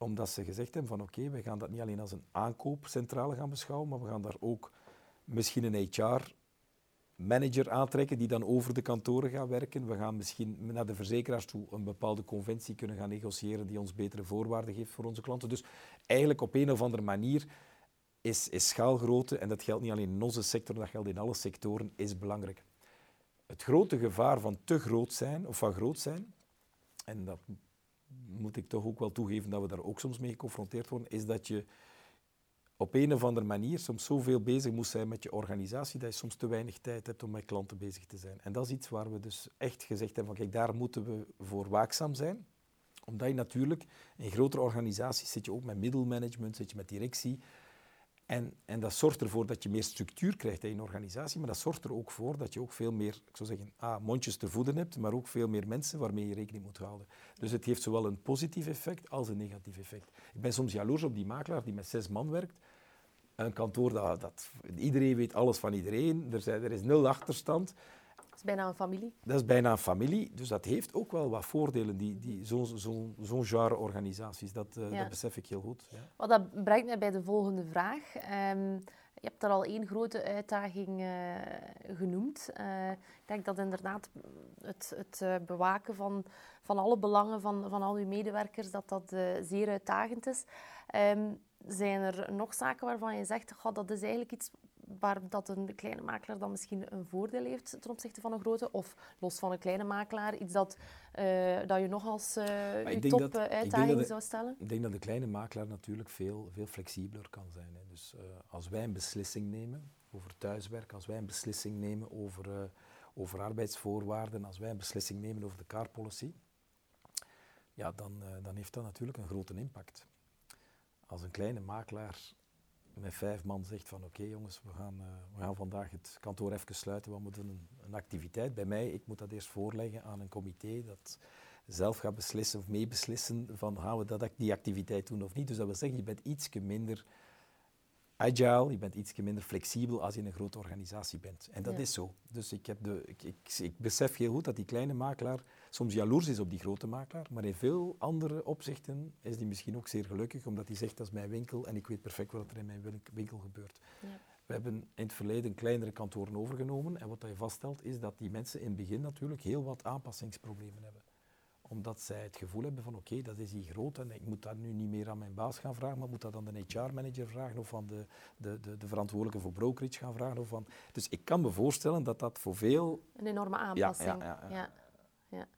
omdat ze gezegd hebben van oké, we gaan dat niet alleen als een aankoopcentrale gaan beschouwen, maar we gaan daar ook misschien een HR-manager aantrekken die dan over de kantoren gaat werken. We gaan misschien naar de verzekeraars toe een bepaalde conventie kunnen gaan negociëren die ons betere voorwaarden geeft voor onze klanten. Dus eigenlijk op een of andere manier is, is schaalgrootte, en dat geldt niet alleen in onze sector, dat geldt in alle sectoren, is belangrijk. Het grote gevaar van te groot zijn, of van groot zijn, en dat moet ik toch ook wel toegeven dat we daar ook soms mee geconfronteerd worden, is dat je op een of andere manier soms zoveel bezig moet zijn met je organisatie dat je soms te weinig tijd hebt om met klanten bezig te zijn. En dat is iets waar we dus echt gezegd hebben van kijk, daar moeten we voor waakzaam zijn. Omdat je natuurlijk in grotere organisaties zit je ook met middelmanagement, zit je met directie. En, en dat zorgt ervoor dat je meer structuur krijgt in je organisatie, maar dat zorgt er ook voor dat je ook veel meer, ik zou zeggen, mondjes te voeden hebt, maar ook veel meer mensen waarmee je rekening moet houden. Dus het heeft zowel een positief effect als een negatief effect. Ik ben soms jaloers op die makelaar die met zes man werkt. Een kantoor dat, dat iedereen weet alles van iedereen, er, zijn, er is nul achterstand. Is bijna een familie. Dat is bijna een familie, dus dat heeft ook wel wat voordelen, die, die, zo'n zo, zo genre organisaties. Dat, uh, dat besef ik heel goed. Ja. Wat dat brengt mij bij de volgende vraag. Um, je hebt daar al één grote uitdaging uh, genoemd. Uh, ik denk dat inderdaad het, het bewaken van, van alle belangen van, van al uw medewerkers, dat dat zeer uitdagend is. Um, zijn er nog zaken waarvan je zegt, oh, dat is eigenlijk iets waar dat een kleine makelaar dan misschien een voordeel heeft ten opzichte van een grote, of los van een kleine makelaar, iets dat, uh, dat je nog als uh, je top uitdaging zou stellen? Ik denk dat de kleine makelaar natuurlijk veel, veel flexibeler kan zijn. Hè. Dus uh, als wij een beslissing nemen over thuiswerk, als wij een beslissing nemen over, over arbeidsvoorwaarden, als wij een beslissing nemen over de car policy, ja, dan, dan heeft dat natuurlijk een grote impact. Als een kleine makelaar met vijf man zegt van oké jongens, we gaan, uh, we gaan vandaag het kantoor even sluiten, we moeten een, activiteit. Bij mij, ik moet dat eerst voorleggen aan een comité dat zelf gaat beslissen of meebeslissen van gaan we dat, die activiteit doen of niet. Dus dat wil zeggen, je bent iets minder agile, je bent iets minder flexibel als je in een grote organisatie bent. En dat is zo. Dus ik, heb de, ik, ik, ik, besef heel goed dat die kleine makelaar soms jaloers is op die grote makelaar, maar in veel andere opzichten is die misschien ook zeer gelukkig, omdat hij zegt dat is mijn winkel en ik weet perfect wat er in mijn winkel gebeurt. Ja. We hebben in het verleden kleinere kantoren overgenomen en wat je vaststelt is dat die mensen in het begin natuurlijk heel wat aanpassingsproblemen hebben omdat zij het gevoel hebben van oké, dat is hier groot en ik moet dat nu niet meer aan mijn baas gaan vragen, maar moet dat aan de HR-manager vragen of aan de, de, de, de, verantwoordelijke voor brokerage gaan vragen. Of van... Dus ik kan me voorstellen dat dat voor veel... Een enorme aanpassing. ja, ja. ja.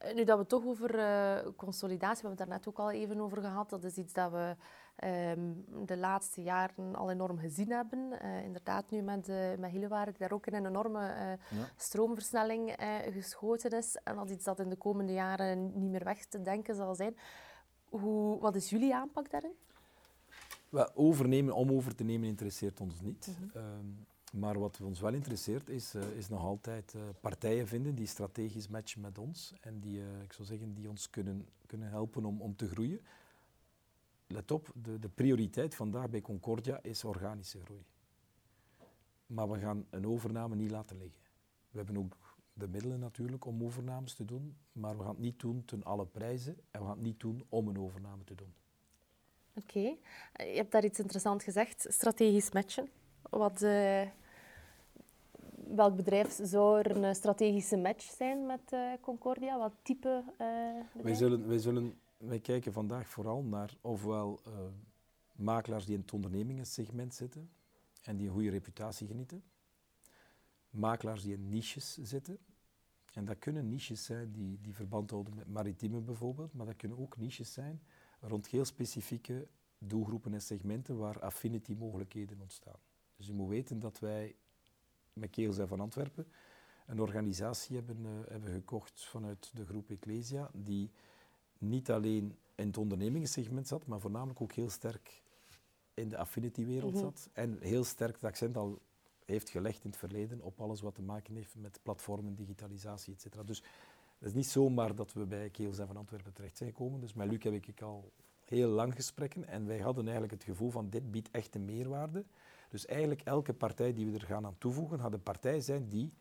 Eh, nu dat we toch over uh, consolidatie, we hebben het daar net ook al even over gehad, dat is iets dat we um, de laatste jaren al enorm gezien hebben. Uh, inderdaad, nu met, uh, met Hillewaard, daar ook een enorme ja. stroomversnelling geschoten is. En dat iets dat in de komende jaren niet meer weg te denken zal zijn. Hoe, wat is jullie aanpak daarin? Well, overnemen om over te nemen interesseert ons niet. Mm -hmm. um, maar wat ons wel interesseert is, uh, is nog altijd uh, partijen vinden die strategisch matchen met ons en die, uh, ik zou zeggen, die ons kunnen, kunnen helpen om, om te groeien. Let op, de, de prioriteit vandaag bij Concordia is organische groei. Maar we gaan een overname niet laten liggen. We hebben ook de middelen natuurlijk om overnames te doen, maar we gaan het niet doen ten alle prijzen en we gaan het niet doen om een overname te doen. Oké, okay. je hebt daar iets interessants gezegd, strategisch matchen. Wat, uh, welk bedrijf zou er een strategische match zijn met uh, Concordia? Wat type uh, wij zullen, wij, zullen, wij kijken vandaag vooral naar ofwel makelaars die in het ondernemingensegment zitten en die een goede reputatie genieten. Makelaars die in niches zitten. En dat kunnen niches zijn die, die verband houden met maritieme bijvoorbeeld, maar dat kunnen ook niches zijn rond heel specifieke doelgroepen en segmenten waar affinity mogelijkheden ontstaan. Dus je moet weten dat wij met Keels van Antwerpen een organisatie hebben, uh, hebben gekocht vanuit de groep Ecclesia, die niet alleen in het ondernemingssegment zat, maar voornamelijk ook heel sterk in de affinity-wereld mhm. zat. En heel sterk het accent al heeft gelegd in het verleden op alles wat te maken heeft met platformen, digitalisatie, etc. Dus het is niet zomaar dat we bij Keels van Antwerpen terecht zijn gekomen. Dus met Luc heb ik al heel lang gesprekken en wij hadden eigenlijk het gevoel van dit biedt echt een meerwaarde. Dus eigenlijk elke partij die we er gaan aan toevoegen, gaat een partij zijn die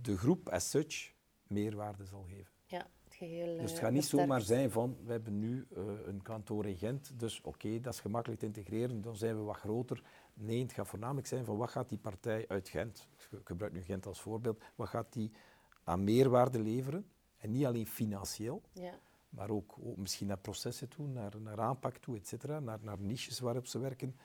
de groep as such meerwaarde zal geven. Ja, geheel. Dus het gaat niet zomaar zijn van, we hebben nu uh, een kantoor in Gent, dus oké, dat is gemakkelijk te integreren, dan zijn we wat groter. Nee, het gaat voornamelijk zijn van wat gaat die partij uit Gent, ik gebruik nu Gent als voorbeeld, wat gaat die aan meerwaarde leveren? En niet alleen financieel, ja. maar ook, ook, misschien naar processen toe, naar, naar aanpak toe, et cetera, naar, naar niches waarop ze werken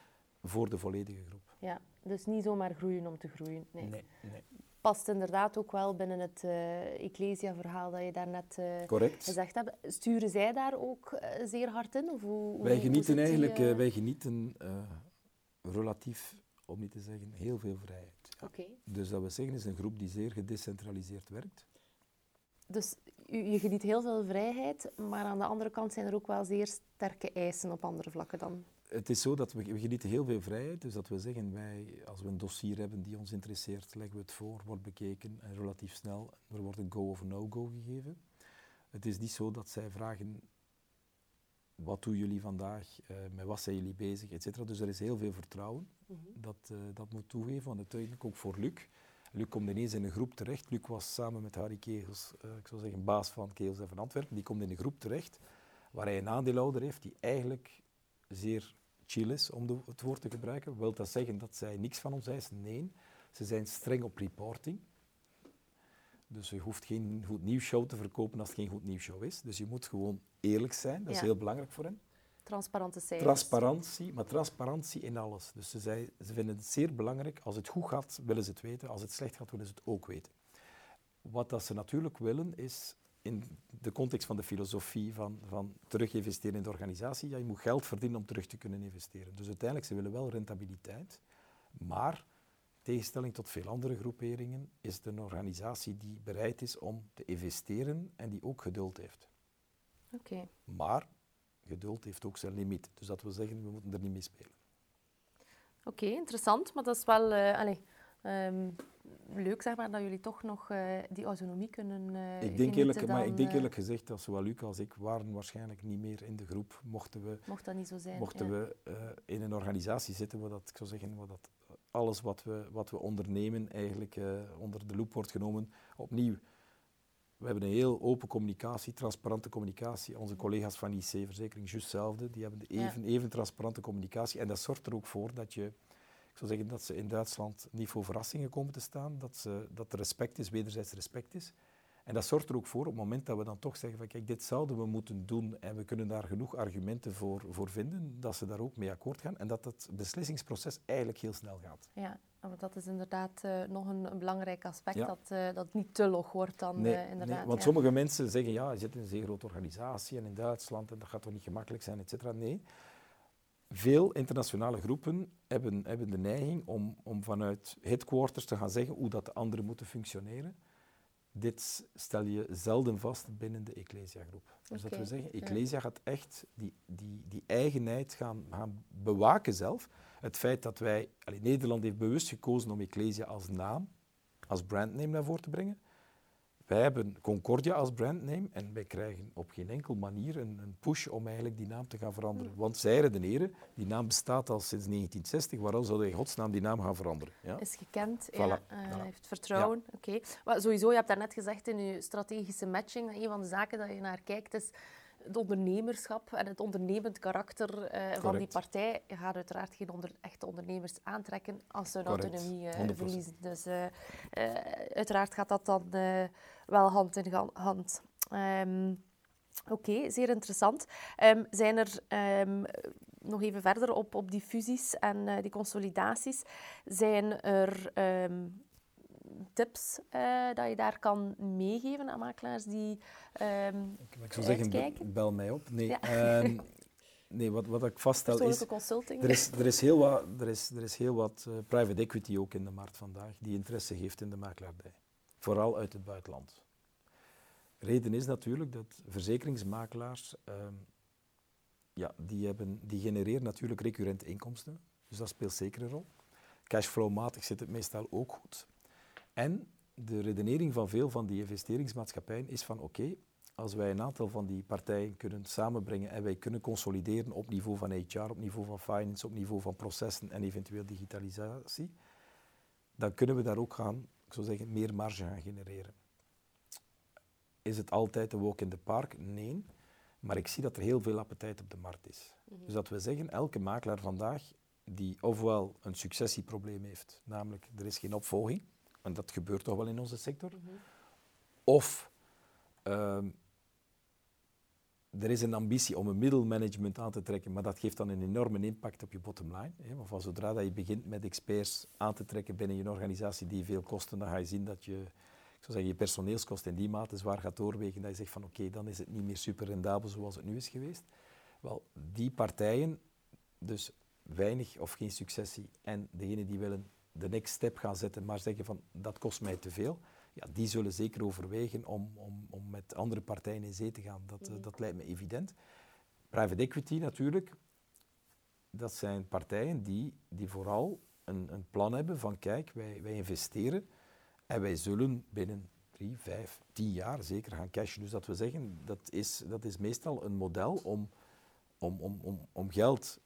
voor de volledige groep. Ja, dus niet zomaar groeien om te groeien. Nee. nee, nee. Past inderdaad ook wel binnen het uh, Ecclesia-verhaal dat je daarnet uh, gezegd hebt. Sturen zij daar ook uh, zeer hard in? Of hoe, wij genieten eigenlijk wij genieten, relatief, om niet te zeggen, heel veel vrijheid. Ja. Okay. Dus dat we zeggen, is een groep die zeer gedecentraliseerd werkt. Dus je geniet heel veel vrijheid, maar aan de andere kant zijn er ook wel zeer sterke eisen op andere vlakken dan? Het is zo dat we, we genieten heel veel vrijheid. Dus dat we zeggen, wij, als we een dossier hebben die ons interesseert, leggen we het voor, wordt bekeken en relatief snel er wordt een go of no-go gegeven. Het is niet zo dat zij vragen, wat doen jullie vandaag, uh, met wat zijn jullie bezig, et cetera. Dus er is heel veel vertrouwen. Mm -hmm. dat, uh, dat moet toegeven, want uiteindelijk ook voor Luc. Luc komt ineens in een groep terecht. Luc was samen met Harry Kegels, uh, ik zou zeggen baas van Kegels en van Antwerpen. Die komt in een groep terecht waar hij een aandeelhouder heeft die eigenlijk zeer chill is, om de, het woord te gebruiken. Wil dat zeggen dat zij niks van ons eisen? Nee. Ze zijn streng op reporting. Dus je hoeft geen goed nieuwsshow te verkopen als het geen goed nieuwsshow is. Dus je moet gewoon eerlijk zijn. Dat is heel belangrijk voor hen. Transparante cijfers. Transparantie, maar transparantie in alles. Dus ze, zei, ze vinden het zeer belangrijk. Als het goed gaat, willen ze het weten. Als het slecht gaat, willen ze het ook weten. Wat dat ze natuurlijk willen, is in de context van de filosofie van, van terug investeren in de organisatie, ja, je moet geld verdienen om terug te kunnen investeren. Dus uiteindelijk, ze willen wel rentabiliteit, maar tegenstelling tot veel andere groeperingen is het een organisatie die bereid is om te investeren en die ook geduld heeft. Oké. Maar geduld heeft ook zijn limiet. Dus dat wil zeggen, we moeten er niet mee spelen. Oké, interessant. Maar dat is wel uh, allez, um, leuk zeg maar, dat jullie toch nog uh, die autonomie kunnen uh, ik denk eerlijk, dan, Maar ik denk eerlijk gezegd dat zowel Luc als ik waren waarschijnlijk niet meer in de groep. Mochten we, Mocht dat niet zo zijn, mochten ja. we in een organisatie zitten waar dat, ik zou zeggen, waar dat alles wat we, wat we ondernemen eigenlijk onder de loep wordt genomen. Opnieuw, we hebben een heel open communicatie, transparante communicatie. Onze collega's van IC Verzekering, juist hetzelfde, die hebben even, even transparante communicatie. En dat zorgt er ook voor dat je, ik zou zeggen dat ze in Duitsland niet voor verrassingen komen te staan, dat, ze, dat er respect is, wederzijds respect is. En dat zorgt er ook voor, op het moment dat we dan toch zeggen van kijk, dit zouden we moeten doen en we kunnen daar genoeg argumenten voor, voor vinden, dat ze daar ook mee akkoord gaan en dat het beslissingsproces eigenlijk heel snel gaat. Ja, want dat is inderdaad uh, nog een, een, belangrijk aspect, ja. dat, uh, dat het niet te log wordt dan nee, uh, inderdaad. Nee, want ja. sommige mensen zeggen, ja, je zit in een zeer grote organisatie en in Duitsland en dat gaat toch niet gemakkelijk zijn, et cetera. Nee, veel internationale groepen hebben, hebben de neiging om, om vanuit headquarters te gaan zeggen hoe dat de anderen moeten functioneren. Dit stel je zelden vast binnen de Ecclesia-groep. Dus okay. dat wil zeggen, Ecclesia gaat echt die, die, die eigenheid gaan, gaan bewaken zelf. Het feit dat wij, allee, Nederland heeft bewust gekozen om Ecclesia als naam, als brandname naar voren te brengen. Wij hebben Concordia als brandname en wij krijgen op geen enkel manier een, een push om eigenlijk die naam te gaan veranderen. Want zij redeneren, die naam bestaat al sinds 1960, waarom zouden wij in godsnaam die naam gaan veranderen? Ja? Is gekend, voilà. ja, uh, voilà. heeft vertrouwen. Ja. Oké. Okay. Sowieso, je hebt daarnet gezegd in je strategische matching, dat een van de zaken dat je naar kijkt is het ondernemerschap en het ondernemend karakter uh, van die partij. Je gaat uiteraard geen onder, echte ondernemers aantrekken als ze hun Correct. autonomie uh, verliezen. Dus uh, uiteraard gaat dat dan wel hand in hand. Um, Oké, okay, zeer interessant. Um, zijn er um, nog even verder op, op die fusies en die consolidaties, zijn er tips uh, dat je daar kan meegeven aan makelaars die um, Ik zou zeggen, bel mij op. Nee, ja. um, nee wat, wat ik vaststel is... consulting. Er is, er is heel wat, er is, er is heel wat uh, private equity ook in de markt vandaag die interesse heeft in de makelaardij. Vooral uit het buitenland. Reden is natuurlijk dat verzekeringsmakelaars... Um, ja, die, hebben, die genereren natuurlijk recurrente inkomsten. Dus dat speelt zeker een rol. Cashflow-matig zit het meestal ook goed. En de redenering van veel van die investeringsmaatschappijen is van oké, okay, als wij een aantal van die partijen kunnen samenbrengen en wij kunnen consolideren op niveau van HR, op niveau van finance, op niveau van processen en eventueel digitalisatie, dan kunnen we daar ook gaan, ik zou zeggen, meer marge gaan genereren. Is het altijd een walk in the park? Nee. Maar ik zie dat er heel veel appetijt op de markt is. Mm -hmm. Dus dat we zeggen, elke makelaar vandaag die ofwel een successieprobleem heeft, namelijk er is geen opvolging, en dat gebeurt toch wel in onze sector. Mm -hmm. Of um, er is een ambitie om een middelmanagement aan te trekken, maar dat geeft dan een enorme impact op je bottomline. Hè? Van zodra dat je begint met experts aan te trekken binnen je organisatie die veel kosten, dan ga je zien dat je, ik zou zeggen, je personeelskosten in die mate zwaar gaat doorwegen. Dat je zegt van oké, okay, dan is het niet meer super rendabel zoals het nu is geweest. Wel, die partijen, dus weinig of geen successie, en degenen die willen de next step gaan zetten, maar zeggen van dat kost mij te veel, ja, die zullen zeker overwegen om, om, om met andere partijen in zee te gaan. Dat, mm. uh, dat lijkt me evident. Private equity natuurlijk, dat zijn partijen die, die vooral een, een plan hebben van kijk, wij, wij investeren en wij zullen binnen drie, vijf, tien jaar zeker gaan cashen. Dus dat we zeggen, dat is, dat is meestal een model om, om, om, om, om geld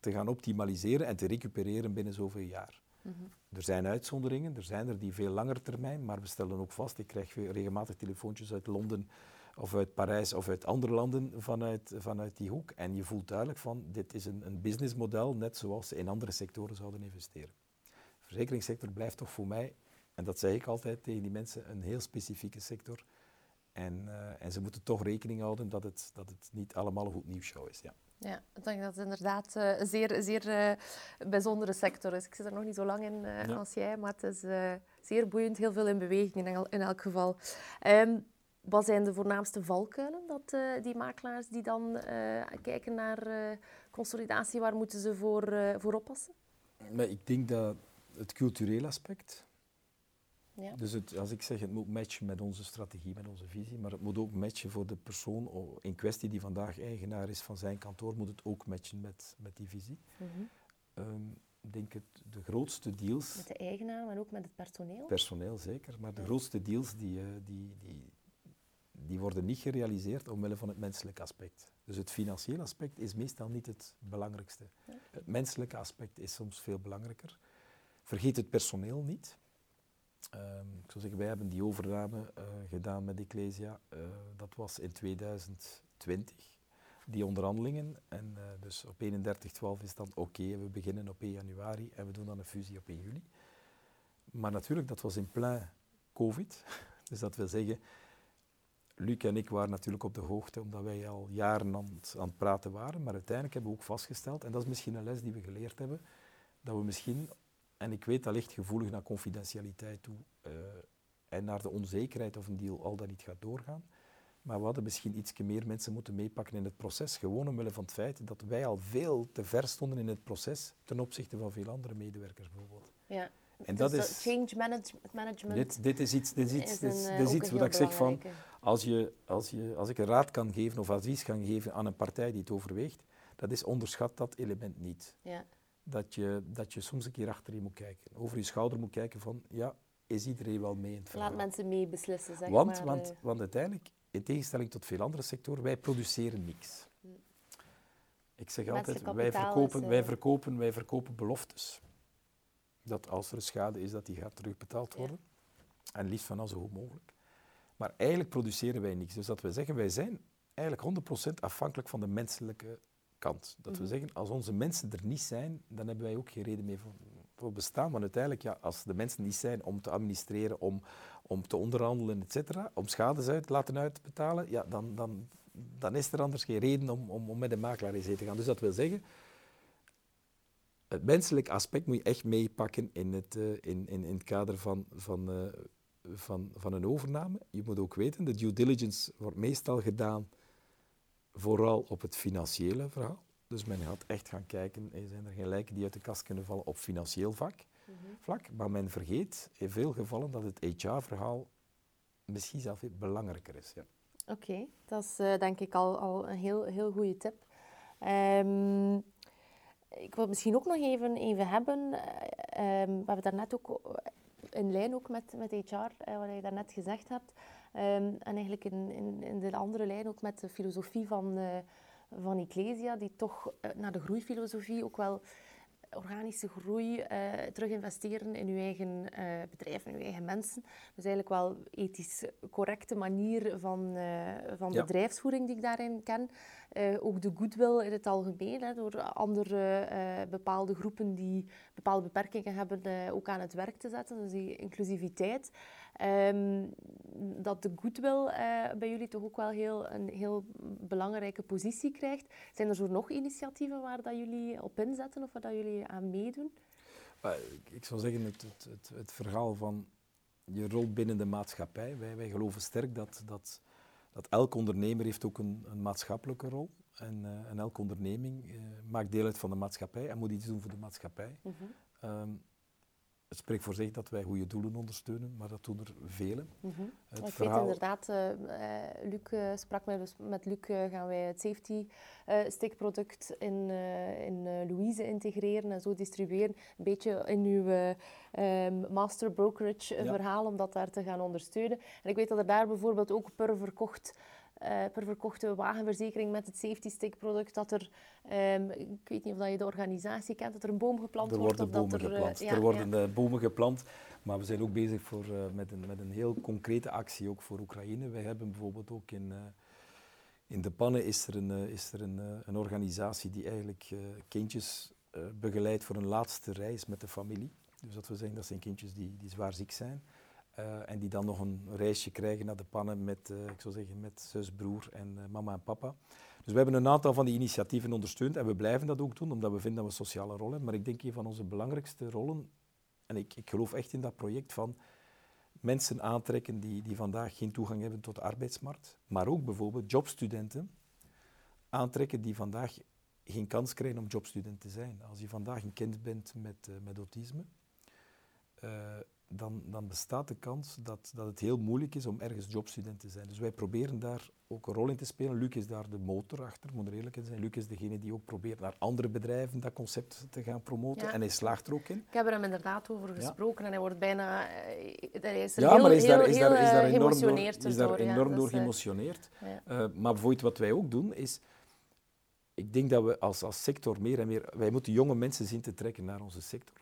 te gaan optimaliseren en te recupereren binnen zoveel jaar. Mhm. Er zijn uitzonderingen, er zijn er die veel langer termijn, maar we stellen ook vast, ik krijg regelmatig telefoontjes uit Londen of uit Parijs of uit andere landen vanuit, vanuit die hoek. En je voelt duidelijk van, dit is een, een businessmodel, net zoals ze in andere sectoren zouden investeren. De verzekeringssector blijft toch voor mij, en dat zeg ik altijd tegen die mensen, een heel specifieke sector. En, uh, en ze moeten toch rekening houden dat het, dat het niet allemaal een goed nieuwsshow is. Ja. Ja, ik denk dat het inderdaad uh, een zeer, zeer uh, bijzondere sector is. Ik zit er nog niet zo lang in uh, ja. als jij, maar het is zeer boeiend, heel veel in beweging in, in elk geval. Um, wat zijn de voornaamste valkuilen dat die makelaars die dan kijken naar consolidatie, waar moeten ze voor, voor oppassen? Maar ik denk dat het culturele aspect, ja. Dus het, als ik zeg, het moet matchen met onze strategie, met onze visie, maar het moet ook matchen voor de persoon in kwestie die vandaag eigenaar is van zijn kantoor, moet het ook matchen met, met die visie. Mm -hmm. ik denk het, de grootste deals... Met de eigenaar, maar ook met het personeel? Personeel, zeker. Maar de grootste deals die, eh, die, die, die worden niet gerealiseerd omwille van het menselijke aspect. Dus het financiële aspect is meestal niet het belangrijkste. Het menselijke aspect is soms veel belangrijker. Vergeet het personeel niet. Um, ik zou zeggen, wij hebben die overname uh, gedaan met Ecclesia. Uh, dat was in 2020, die onderhandelingen. En uh, dus op 31-12 is dan oké, we beginnen op 1 januari en we doen dan een fusie op 1 juli. Maar natuurlijk, dat was in plein COVID. Dus dat wil zeggen, Luc en ik waren natuurlijk op de hoogte, omdat wij al jaren aan aan het praten waren. Maar uiteindelijk hebben we ook vastgesteld, en dat is misschien een les die we geleerd hebben, dat we misschien en ik weet dat ligt gevoelig naar confidentialiteit toe uh, en naar de onzekerheid of een deal al dan niet gaat doorgaan. Maar we hadden misschien iets meer mensen moeten meepakken in het proces, gewoon omwille van het feit dat wij al veel te ver stonden in het proces ten opzichte van veel andere medewerkers bijvoorbeeld. Ja. En dus dat is change management. Dit, dit is iets, dit is iets, dit is, dit is iets wat ik zeg van, als, je, als, je, als ik een raad kan geven of advies kan geven aan een partij die het overweegt, dat is onderschat dat element niet. Ja dat je, dat je soms een keer achter je moet kijken. Over je schouder moet kijken van, ja, is iedereen wel mee in het verhaal? Laat mensen mee beslissen, zeg want, maar. Want, want uiteindelijk, in tegenstelling tot veel andere sectoren, wij produceren niks. Ik zeg altijd, wij verkopen, wij, eh, verkopen, wij verkopen beloftes. Dat als er een schade is, dat die gaat terugbetaald worden. En liefst van zo goed mogelijk. Maar eigenlijk produceren wij niks. Dus dat we zeggen, wij zijn eigenlijk 100% afhankelijk van de menselijke kant. Dat we mhm. zeggen, als onze mensen er niet zijn, dan hebben wij ook geen reden meer voor, voor bestaan. Want uiteindelijk, ja, als de mensen niet zijn om te administreren, om, om te onderhandelen, etc., om schades uit te laten uitbetalen, ja, dan, dan, dan is er anders geen reden om, om, om met een makelaar in zee te gaan. Dus dat wil zeggen, het menselijk aspect moet je echt meepakken in het, uh, in, in, in het kader van, van, uh, van, van een overname. Je moet ook weten, de due diligence wordt meestal gedaan vooral op het financiële verhaal. Dus men gaat echt gaan kijken, zijn er geen lijken die uit de kast kunnen vallen op financieel vak, mm -hmm. vlak. Maar men vergeet in veel gevallen dat het HR-verhaal misschien zelf belangrijker is. Ja. Oké, dat is uh, denk ik al, al een heel, heel goede tip. Um, ik wil misschien ook nog even, even hebben, um, we hebben daarnet ook in lijn ook met, met HR, uh, wat je daarnet gezegd hebt, en eigenlijk in, in, in, de andere lijn ook met de filosofie van, uh, van Ecclesia, die toch uh, naar de groeifilosofie ook wel organische groei, uh, terug investeren in uw eigen bedrijf, in uw eigen mensen. Dus eigenlijk wel ethisch correcte manier van, van ja. bedrijfsvoering die ik daarin ken. ook de goodwill in het algemeen, hè, door andere bepaalde groepen die bepaalde beperkingen hebben, ook aan het werk te zetten. Dus die inclusiviteit. Um, dat de goodwill uh, bij jullie toch ook wel heel, een heel belangrijke positie krijgt. Zijn er zo nog initiatieven waar dat jullie op inzetten of waar dat jullie aan meedoen? Ik zou zeggen, het, het, het, het, verhaal van je rol binnen de maatschappij. Wij, wij geloven sterk dat, dat, dat elk ondernemer heeft ook een, een maatschappelijke rol. En, uh, en elke onderneming uh, maakt deel uit van de maatschappij en moet iets doen voor de maatschappij. -hmm. um, het spreekt voor zich dat wij goede doelen ondersteunen, maar dat doen er vele. Mm -hmm. het ik verhaal... weet inderdaad, uh, Luc uh, sprak met, dus met Luc, uh, gaan wij het safety stickproduct in, in Louise integreren en zo distribueren. Een beetje in uw um, master brokerage verhaal, om dat daar te gaan ondersteunen. En ik weet dat er daar bijvoorbeeld ook per verkocht per verkochte wagenverzekering met het safety stick product, dat er, um, ik weet niet of je de organisatie kent, dat er een boom geplant er wordt. Worden bomen er, geplant. Ja, er worden bomen geplant, maar we zijn ook bezig voor, met, een, met een heel concrete actie ook voor Oekraïne. Wij hebben bijvoorbeeld ook in in de pannen is er een, eh, is er een, eh, een organisatie die eigenlijk uh, kindjes uh, begeleidt voor een laatste reis met de familie. Dus dat we zeggen, dat zijn kindjes die, die zwaar ziek zijn. Uh, en die dan nog een reisje krijgen naar de pannen met, ik zou zeggen, met zus, broer en mama en papa. Dus we hebben een aantal van die initiatieven ondersteund en we blijven dat ook doen, omdat we vinden dat we sociale rol hebben. Maar ik denk een van onze belangrijkste rollen, en ik, ik geloof echt in dat project van mensen aantrekken die, die vandaag geen toegang hebben tot de arbeidsmarkt, maar ook bijvoorbeeld jobstudenten aantrekken die vandaag geen kans krijgen om jobstudent te zijn. Als je vandaag een kind bent met, uh, met autisme, uh, dan, dan bestaat de kans dat, dat het heel moeilijk is om ergens jobstudent te zijn. Dus wij proberen daar ook een rol in te spelen. Luc is daar de motor achter, moet er eerlijk in zijn. Luc is degene die ook probeert naar andere bedrijven dat concept te gaan promoten. En hij slaagt er ook in. Ik heb er hem inderdaad over gesproken en hij wordt bijna... Eh, hij is er ja, heel, maar is daar, is daar, is daar enorm door, is daar enorm door geëmotioneerd. Uh, maar bijvoorbeeld wat wij ook doen is... Ik denk dat we als, als sector meer en meer... Wij moeten jonge mensen zien te trekken naar onze sector.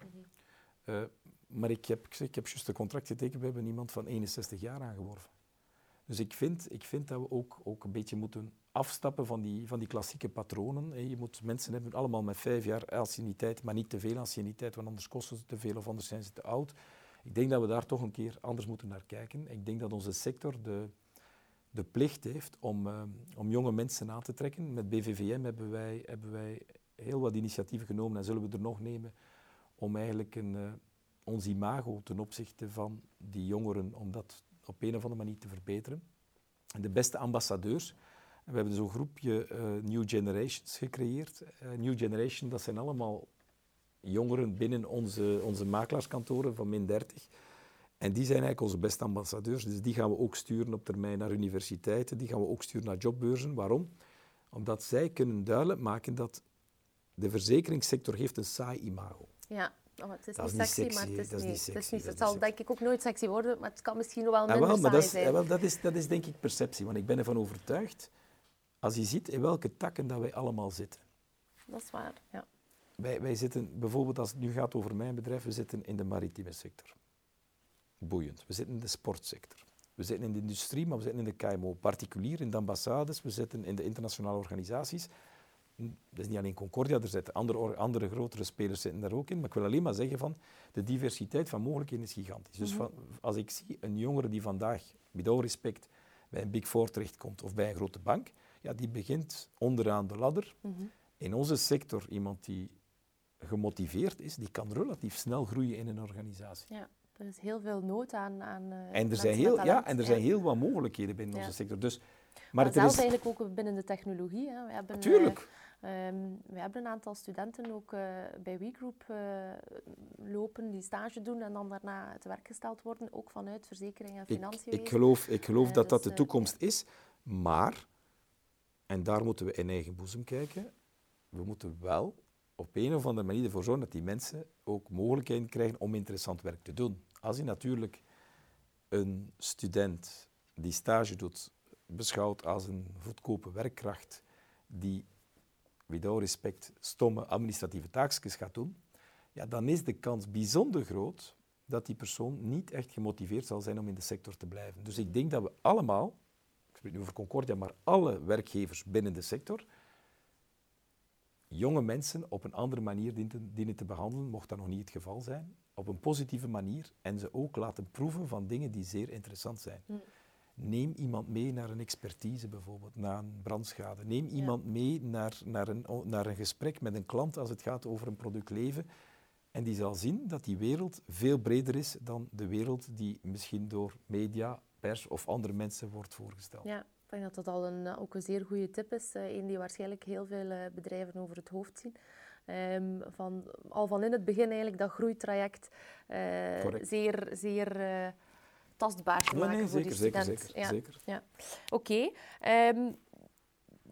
Uh, maar ik heb, ik heb juist een contract getekend, we hebben iemand van 61 jaar aangeworven. Dus ik vind, ik vind dat we ook, ook een beetje moeten afstappen van die, van die klassieke patronen. Je moet mensen hebben allemaal met vijf jaar anciëniteit, maar niet te veel anciëniteit, want anders kosten ze te veel of anders zijn ze te oud. Ik denk dat we daar toch een keer anders moeten naar kijken. Ik denk dat onze sector de, de plicht heeft om, uh, om jonge mensen aan te trekken. Met BVVM hebben wij, hebben wij heel wat initiatieven genomen en zullen we er nog nemen om eigenlijk een, uh, ons imago ten opzichte van die jongeren, om dat op een of andere manier te verbeteren. En de beste ambassadeurs, we hebben zo'n groepje uh, New Generations gecreëerd. Uh, New Generation, dat zijn allemaal jongeren binnen onze, onze makelaarskantoren van min 30. En die zijn eigenlijk onze beste ambassadeurs. Dus die gaan we ook sturen op termijn naar universiteiten, die gaan we ook sturen naar jobbeurzen. Waarom? Omdat zij kunnen duidelijk maken dat de verzekeringssector heeft een saai imago. Ja. Oh, het is niet sexy, maar het is, niet, het, is niet, het zal denk ik ook nooit sexy worden, maar het kan misschien wel minder ja, wel, dat zijn. Ja, wel, dat, is, dat is denk ik perceptie, want ik ben ervan overtuigd, als je ziet in welke takken dat wij allemaal zitten. Dat is waar, ja. Wij, wij zitten, bijvoorbeeld als het nu gaat over mijn bedrijf, we zitten in de maritieme sector. Boeiend. We zitten in de sportsector. We zitten in de industrie, maar we zitten in de KMO. Particulier, in de ambassades, we zitten in de internationale organisaties dat is niet alleen Concordia, er zitten andere, andere grotere spelers zitten daar ook in. Maar ik wil alleen maar zeggen van, de diversiteit van mogelijkheden is gigantisch. Dus mhm. van, als ik zie een jongere die vandaag, met alle respect, bij een Big Four terechtkomt of bij een grote bank, ja, die begint onderaan de ladder. Mhm. In onze sector, iemand die gemotiveerd is, die kan relatief snel groeien in een organisatie. Ja. Er is heel veel nood aan. aan uh, en er, zijn heel, ja, en er zijn heel wat mogelijkheden binnen onze sector. Dus, maar, maar het zelfs is... eigenlijk ook binnen de technologie. Hè. We hebben, Tuurlijk. Uh, Um, we hebben een aantal studenten ook uh, bij WeGroup uh, lopen die stage doen en dan daarna te werk gesteld worden, ook vanuit verzekering en financiën. Ik, ik geloof, ik geloof uh, dat dat de toekomst is, maar, en daar moeten we in eigen boezem kijken, we moeten wel op een of andere manier ervoor zorgen dat die mensen ook mogelijkheden krijgen om interessant werk te doen. Als je natuurlijk een student die stage doet, beschouwt als een goedkope werkkracht die met respect, stomme administratieve taakjes gaat doen, ja, dan is de kans bijzonder groot dat die persoon niet echt gemotiveerd zal zijn om in de sector te blijven. Dus ik denk dat we allemaal, ik spreek nu over Concordia, maar alle werkgevers binnen de sector, jonge mensen op een andere manier dienen, te behandelen, mocht dat nog niet het geval zijn, op een positieve manier en ze ook laten proeven van dingen die zeer interessant zijn. Hm. Neem iemand mee naar een expertise bijvoorbeeld, naar een brandschade. Neem iemand mee naar, naar, een, naar een gesprek met een klant als het gaat over een product leven. En die zal zien dat die wereld veel breder is dan de wereld die misschien door media, pers of andere mensen wordt voorgesteld. Ja, ik denk dat dat al een, ook een zeer goede tip is. Een die waarschijnlijk heel veel uh, bedrijven over het hoofd zien. Um, van, al van in het begin eigenlijk dat groeitraject uh, zeer... zeer tastbaar te maken voor die student. Zeker, zeker, ja. zeker. Ja. Oké. Okay. Um, ehm,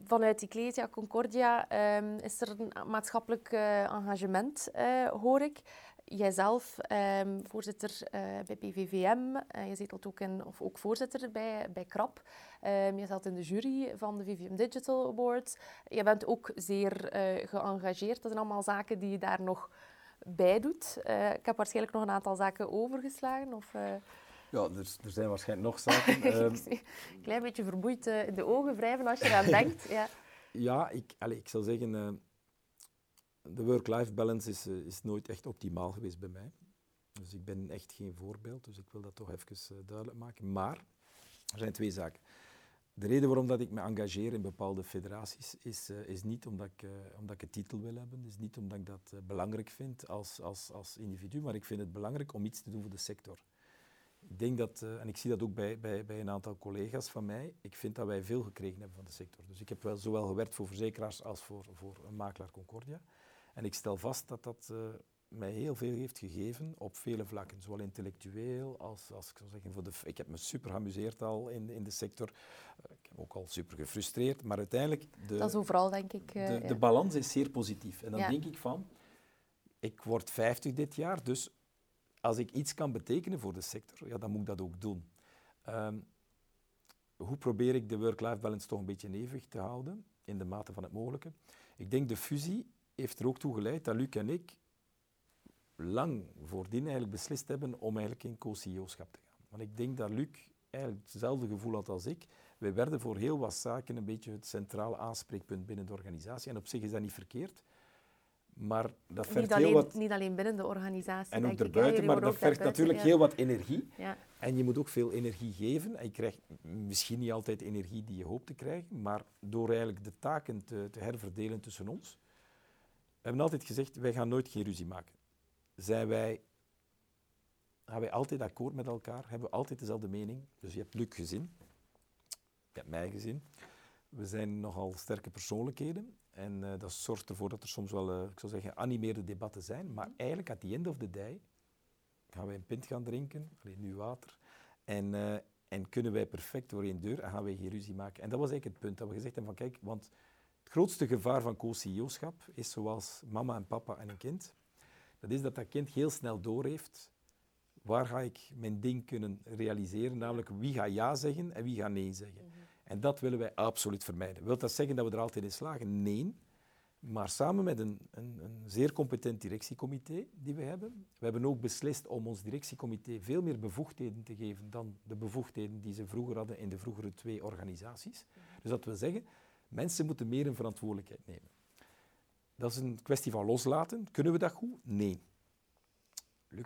vanuit Ecclesia Concordia um, is er een maatschappelijk uh, engagement, uh, hoor ik. jijzelf, um, voorzitter uh, bij PVVM, je zit ook in, of ook voorzitter bij, bij KRAP. Je zat in de jury van de VVM Digital Awards. Je bent ook zeer geëngageerd. Dat zijn allemaal zaken die je daar nog bij doet. ik heb waarschijnlijk nog een aantal zaken overgeslagen. Of, ja, er, er, zijn waarschijnlijk nog zaken. um... een klein beetje vermoeid in de ogen wrijven als je eraan denkt. Ja, ja ik, allez, ik zal zeggen de work-life balance is, eh, is nooit echt optimaal geweest bij mij. Dus ik ben echt geen voorbeeld, dus ik wil dat toch even duidelijk maken. Maar er zijn twee zaken. De reden waarom dat ik me engageer in bepaalde federaties is, uh, is niet omdat ik, uh, omdat ik een titel wil hebben, is niet omdat ik dat belangrijk vind als, als, als individu, maar ik vind het belangrijk om iets te doen voor de sector. Ik denk dat, en ik zie dat ook bij, bij, bij een aantal collega's van mij, ik vind dat wij veel gekregen hebben van de sector. Dus ik heb wel zowel gewerkt voor verzekeraars als voor, voor een makelaar Concordia. En ik stel vast dat dat uh, mij heel veel heeft gegeven op vele vlakken, zowel intellectueel als, als ik zou zeggen, voor de, ik heb me super geamuseerd al in, in de sector. Uh, ik heb ook al super gefrustreerd, maar uiteindelijk... De, dat is overal, denk ik. Uh, de, de, balans is zeer positief. En dan ja. denk ik van, ik word 50 dit jaar, dus als ik iets kan betekenen voor de sector, ja, dan moet ik dat ook doen. Um, hoe probeer ik de work-life balance toch een beetje evenwicht te houden, in de mate van het mogelijke? Ik denk de fusie heeft er ook toe geleid dat Luc en ik lang voordien eigenlijk beslist hebben om eigenlijk in co-CEO-schap te gaan. Want ik denk dat Luc eigenlijk hetzelfde gevoel had als ik. Wij werden voor heel wat zaken een beetje het centrale aanspreekpunt binnen de organisatie. En op zich is dat niet verkeerd. Maar dat vergt niet alleen, heel wat... Niet alleen binnen de organisatie. En ook erbuiten, maar dat vergt natuurlijk heel wat energie. Ja. En je moet ook veel energie geven. En je krijgt misschien niet altijd energie die je hoopt te krijgen, maar door eigenlijk de taken te, te herverdelen tussen ons, we hebben altijd gezegd, wij gaan nooit geen ruzie maken. Zijn wij, gaan wij altijd akkoord met elkaar? Hebben we altijd dezelfde mening? Dus je hebt Luc gezien, je hebt mij gezien. We zijn nogal sterke persoonlijkheden. En uh, dat zorgt ervoor dat er soms wel, uh, ik zou zeggen, geanimeerde debatten zijn. Maar eigenlijk, at the end of the day, gaan wij een pint gaan drinken, alleen nu water. En, uh, en kunnen wij perfect door één deur en gaan wij geen ruzie maken. En dat was eigenlijk het punt dat we gezegd hebben van kijk, want het grootste gevaar van co-CEO-schap is zoals mama en papa en een kind. Dat is dat dat kind heel snel doorheeft waar ga ik mijn ding kunnen realiseren, namelijk wie gaat ja zeggen en wie gaat nee zeggen. Mhm. En dat willen wij absoluut vermijden. Wilt dat zeggen dat we er altijd in slagen? Nee. Maar samen met een, een, een, zeer competent directiecomité die we hebben, we hebben ook beslist om ons directiecomité veel meer bevoegdheden te geven dan de bevoegdheden die ze vroeger hadden in de vroegere twee organisaties. Dus dat wil zeggen, Mensen moeten meer een verantwoordelijkheid nemen. Dat is een kwestie van loslaten. Kunnen we dat goed? Nee.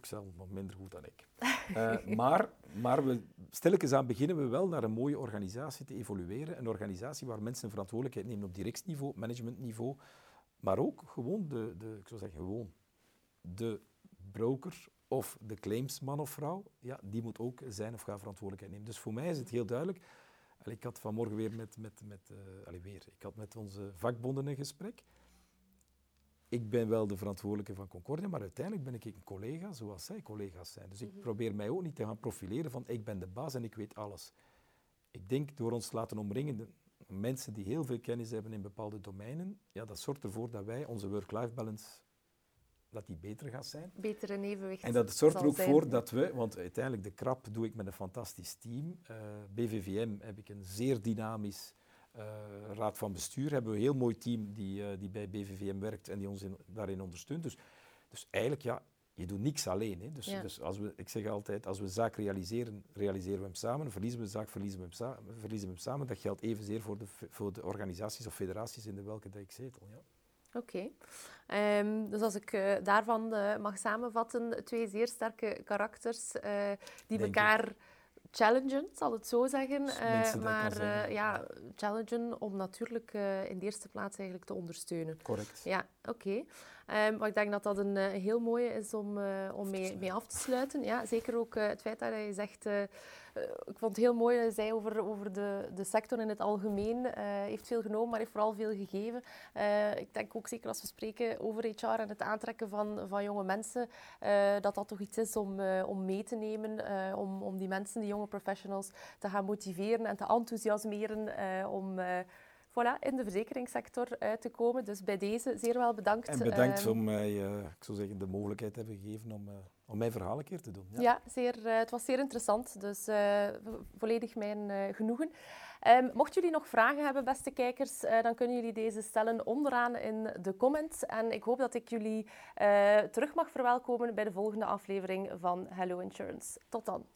Zal nog minder goed dan ik. Uh, maar maar we, stilletjes aan beginnen we wel naar een mooie organisatie te evolueren. Een organisatie waar mensen verantwoordelijkheid nemen op directsniveau, managementniveau, maar ook gewoon de, de, ik zou zeggen gewoon, de broker of de claimsman of vrouw, ja, die moet ook zijn of gaan verantwoordelijkheid nemen. Dus voor mij is het heel duidelijk, ik had vanmorgen weer met, met, met, uh, weer, ik had met onze vakbonden een gesprek. Ik ben wel de verantwoordelijke van Concordia, maar uiteindelijk ben ik een collega zoals zij collega's zijn. Dus ik mhm. probeer mij ook niet te gaan profileren van ik ben de baas en ik weet alles. Ik denk door ons te laten omringen, de mensen die heel veel kennis hebben in bepaalde domeinen, ja, dat zorgt ervoor dat wij onze work-life balance dat die beter gaat zijn. Beter in evenwicht. En dat zorgt er ook voor dat we, want uiteindelijk de krap doe ik met een fantastisch team. Uh, eh, BVVM heb ik een zeer dynamisch raad van bestuur. Hebben we een heel mooi team die, uh, die bij BVVM werkt en die ons in, daarin ondersteunt. Dus, dus eigenlijk, ja, je doet niks alleen. Hè. Dus, ja. dus als we, ik zeg altijd, als we een zaak realiseren, realiseren we hem samen. Verliezen we een zaak, verliezen we hem, samen, verliezen we hem samen. Dat geldt evenzeer voor de, voor de organisaties of federaties in de welke dat ik zetel. Ja. Oké. Okay. Um, dus als ik uh, daarvan uh, mag samenvatten, twee zeer sterke karakters uh, die Denk elkaar ik. Challengen, zal het zo zeggen. maar ja, challengen om natuurlijk in de eerste plaats eigenlijk te ondersteunen. Correct. Ja, oké. Okay. Um, maar ik denk dat dat een heel mooie is om, om mee, mee, af te sluiten. Ja, zeker ook het feit dat je zegt uh, ik vond het heel mooi dat je zei over, over de, de sector in het algemeen. Heeft veel genomen, maar heeft vooral veel gegeven. Ik denk ook zeker als we spreken over HR en het aantrekken van, van jonge mensen, dat dat toch iets is om, om mee te nemen. om, om die mensen, die jonge professionals, te gaan motiveren en te enthousiasmeren om voilà, in de verzekeringssector uit te komen. Dus bij deze zeer wel bedankt. En bedankt voor mij, ik zou zeggen, de mogelijkheid hebben gegeven om, om mijn verhaal een keer te doen. Ja, ja zeer, het was zeer interessant. Dus volledig mijn genoegen. Um, mochten jullie nog vragen hebben, beste kijkers, uh, dan kunnen jullie deze stellen onderaan in de comments. En ik hoop dat ik jullie terug mag verwelkomen bij de volgende aflevering van Hello Insurance. Tot dan.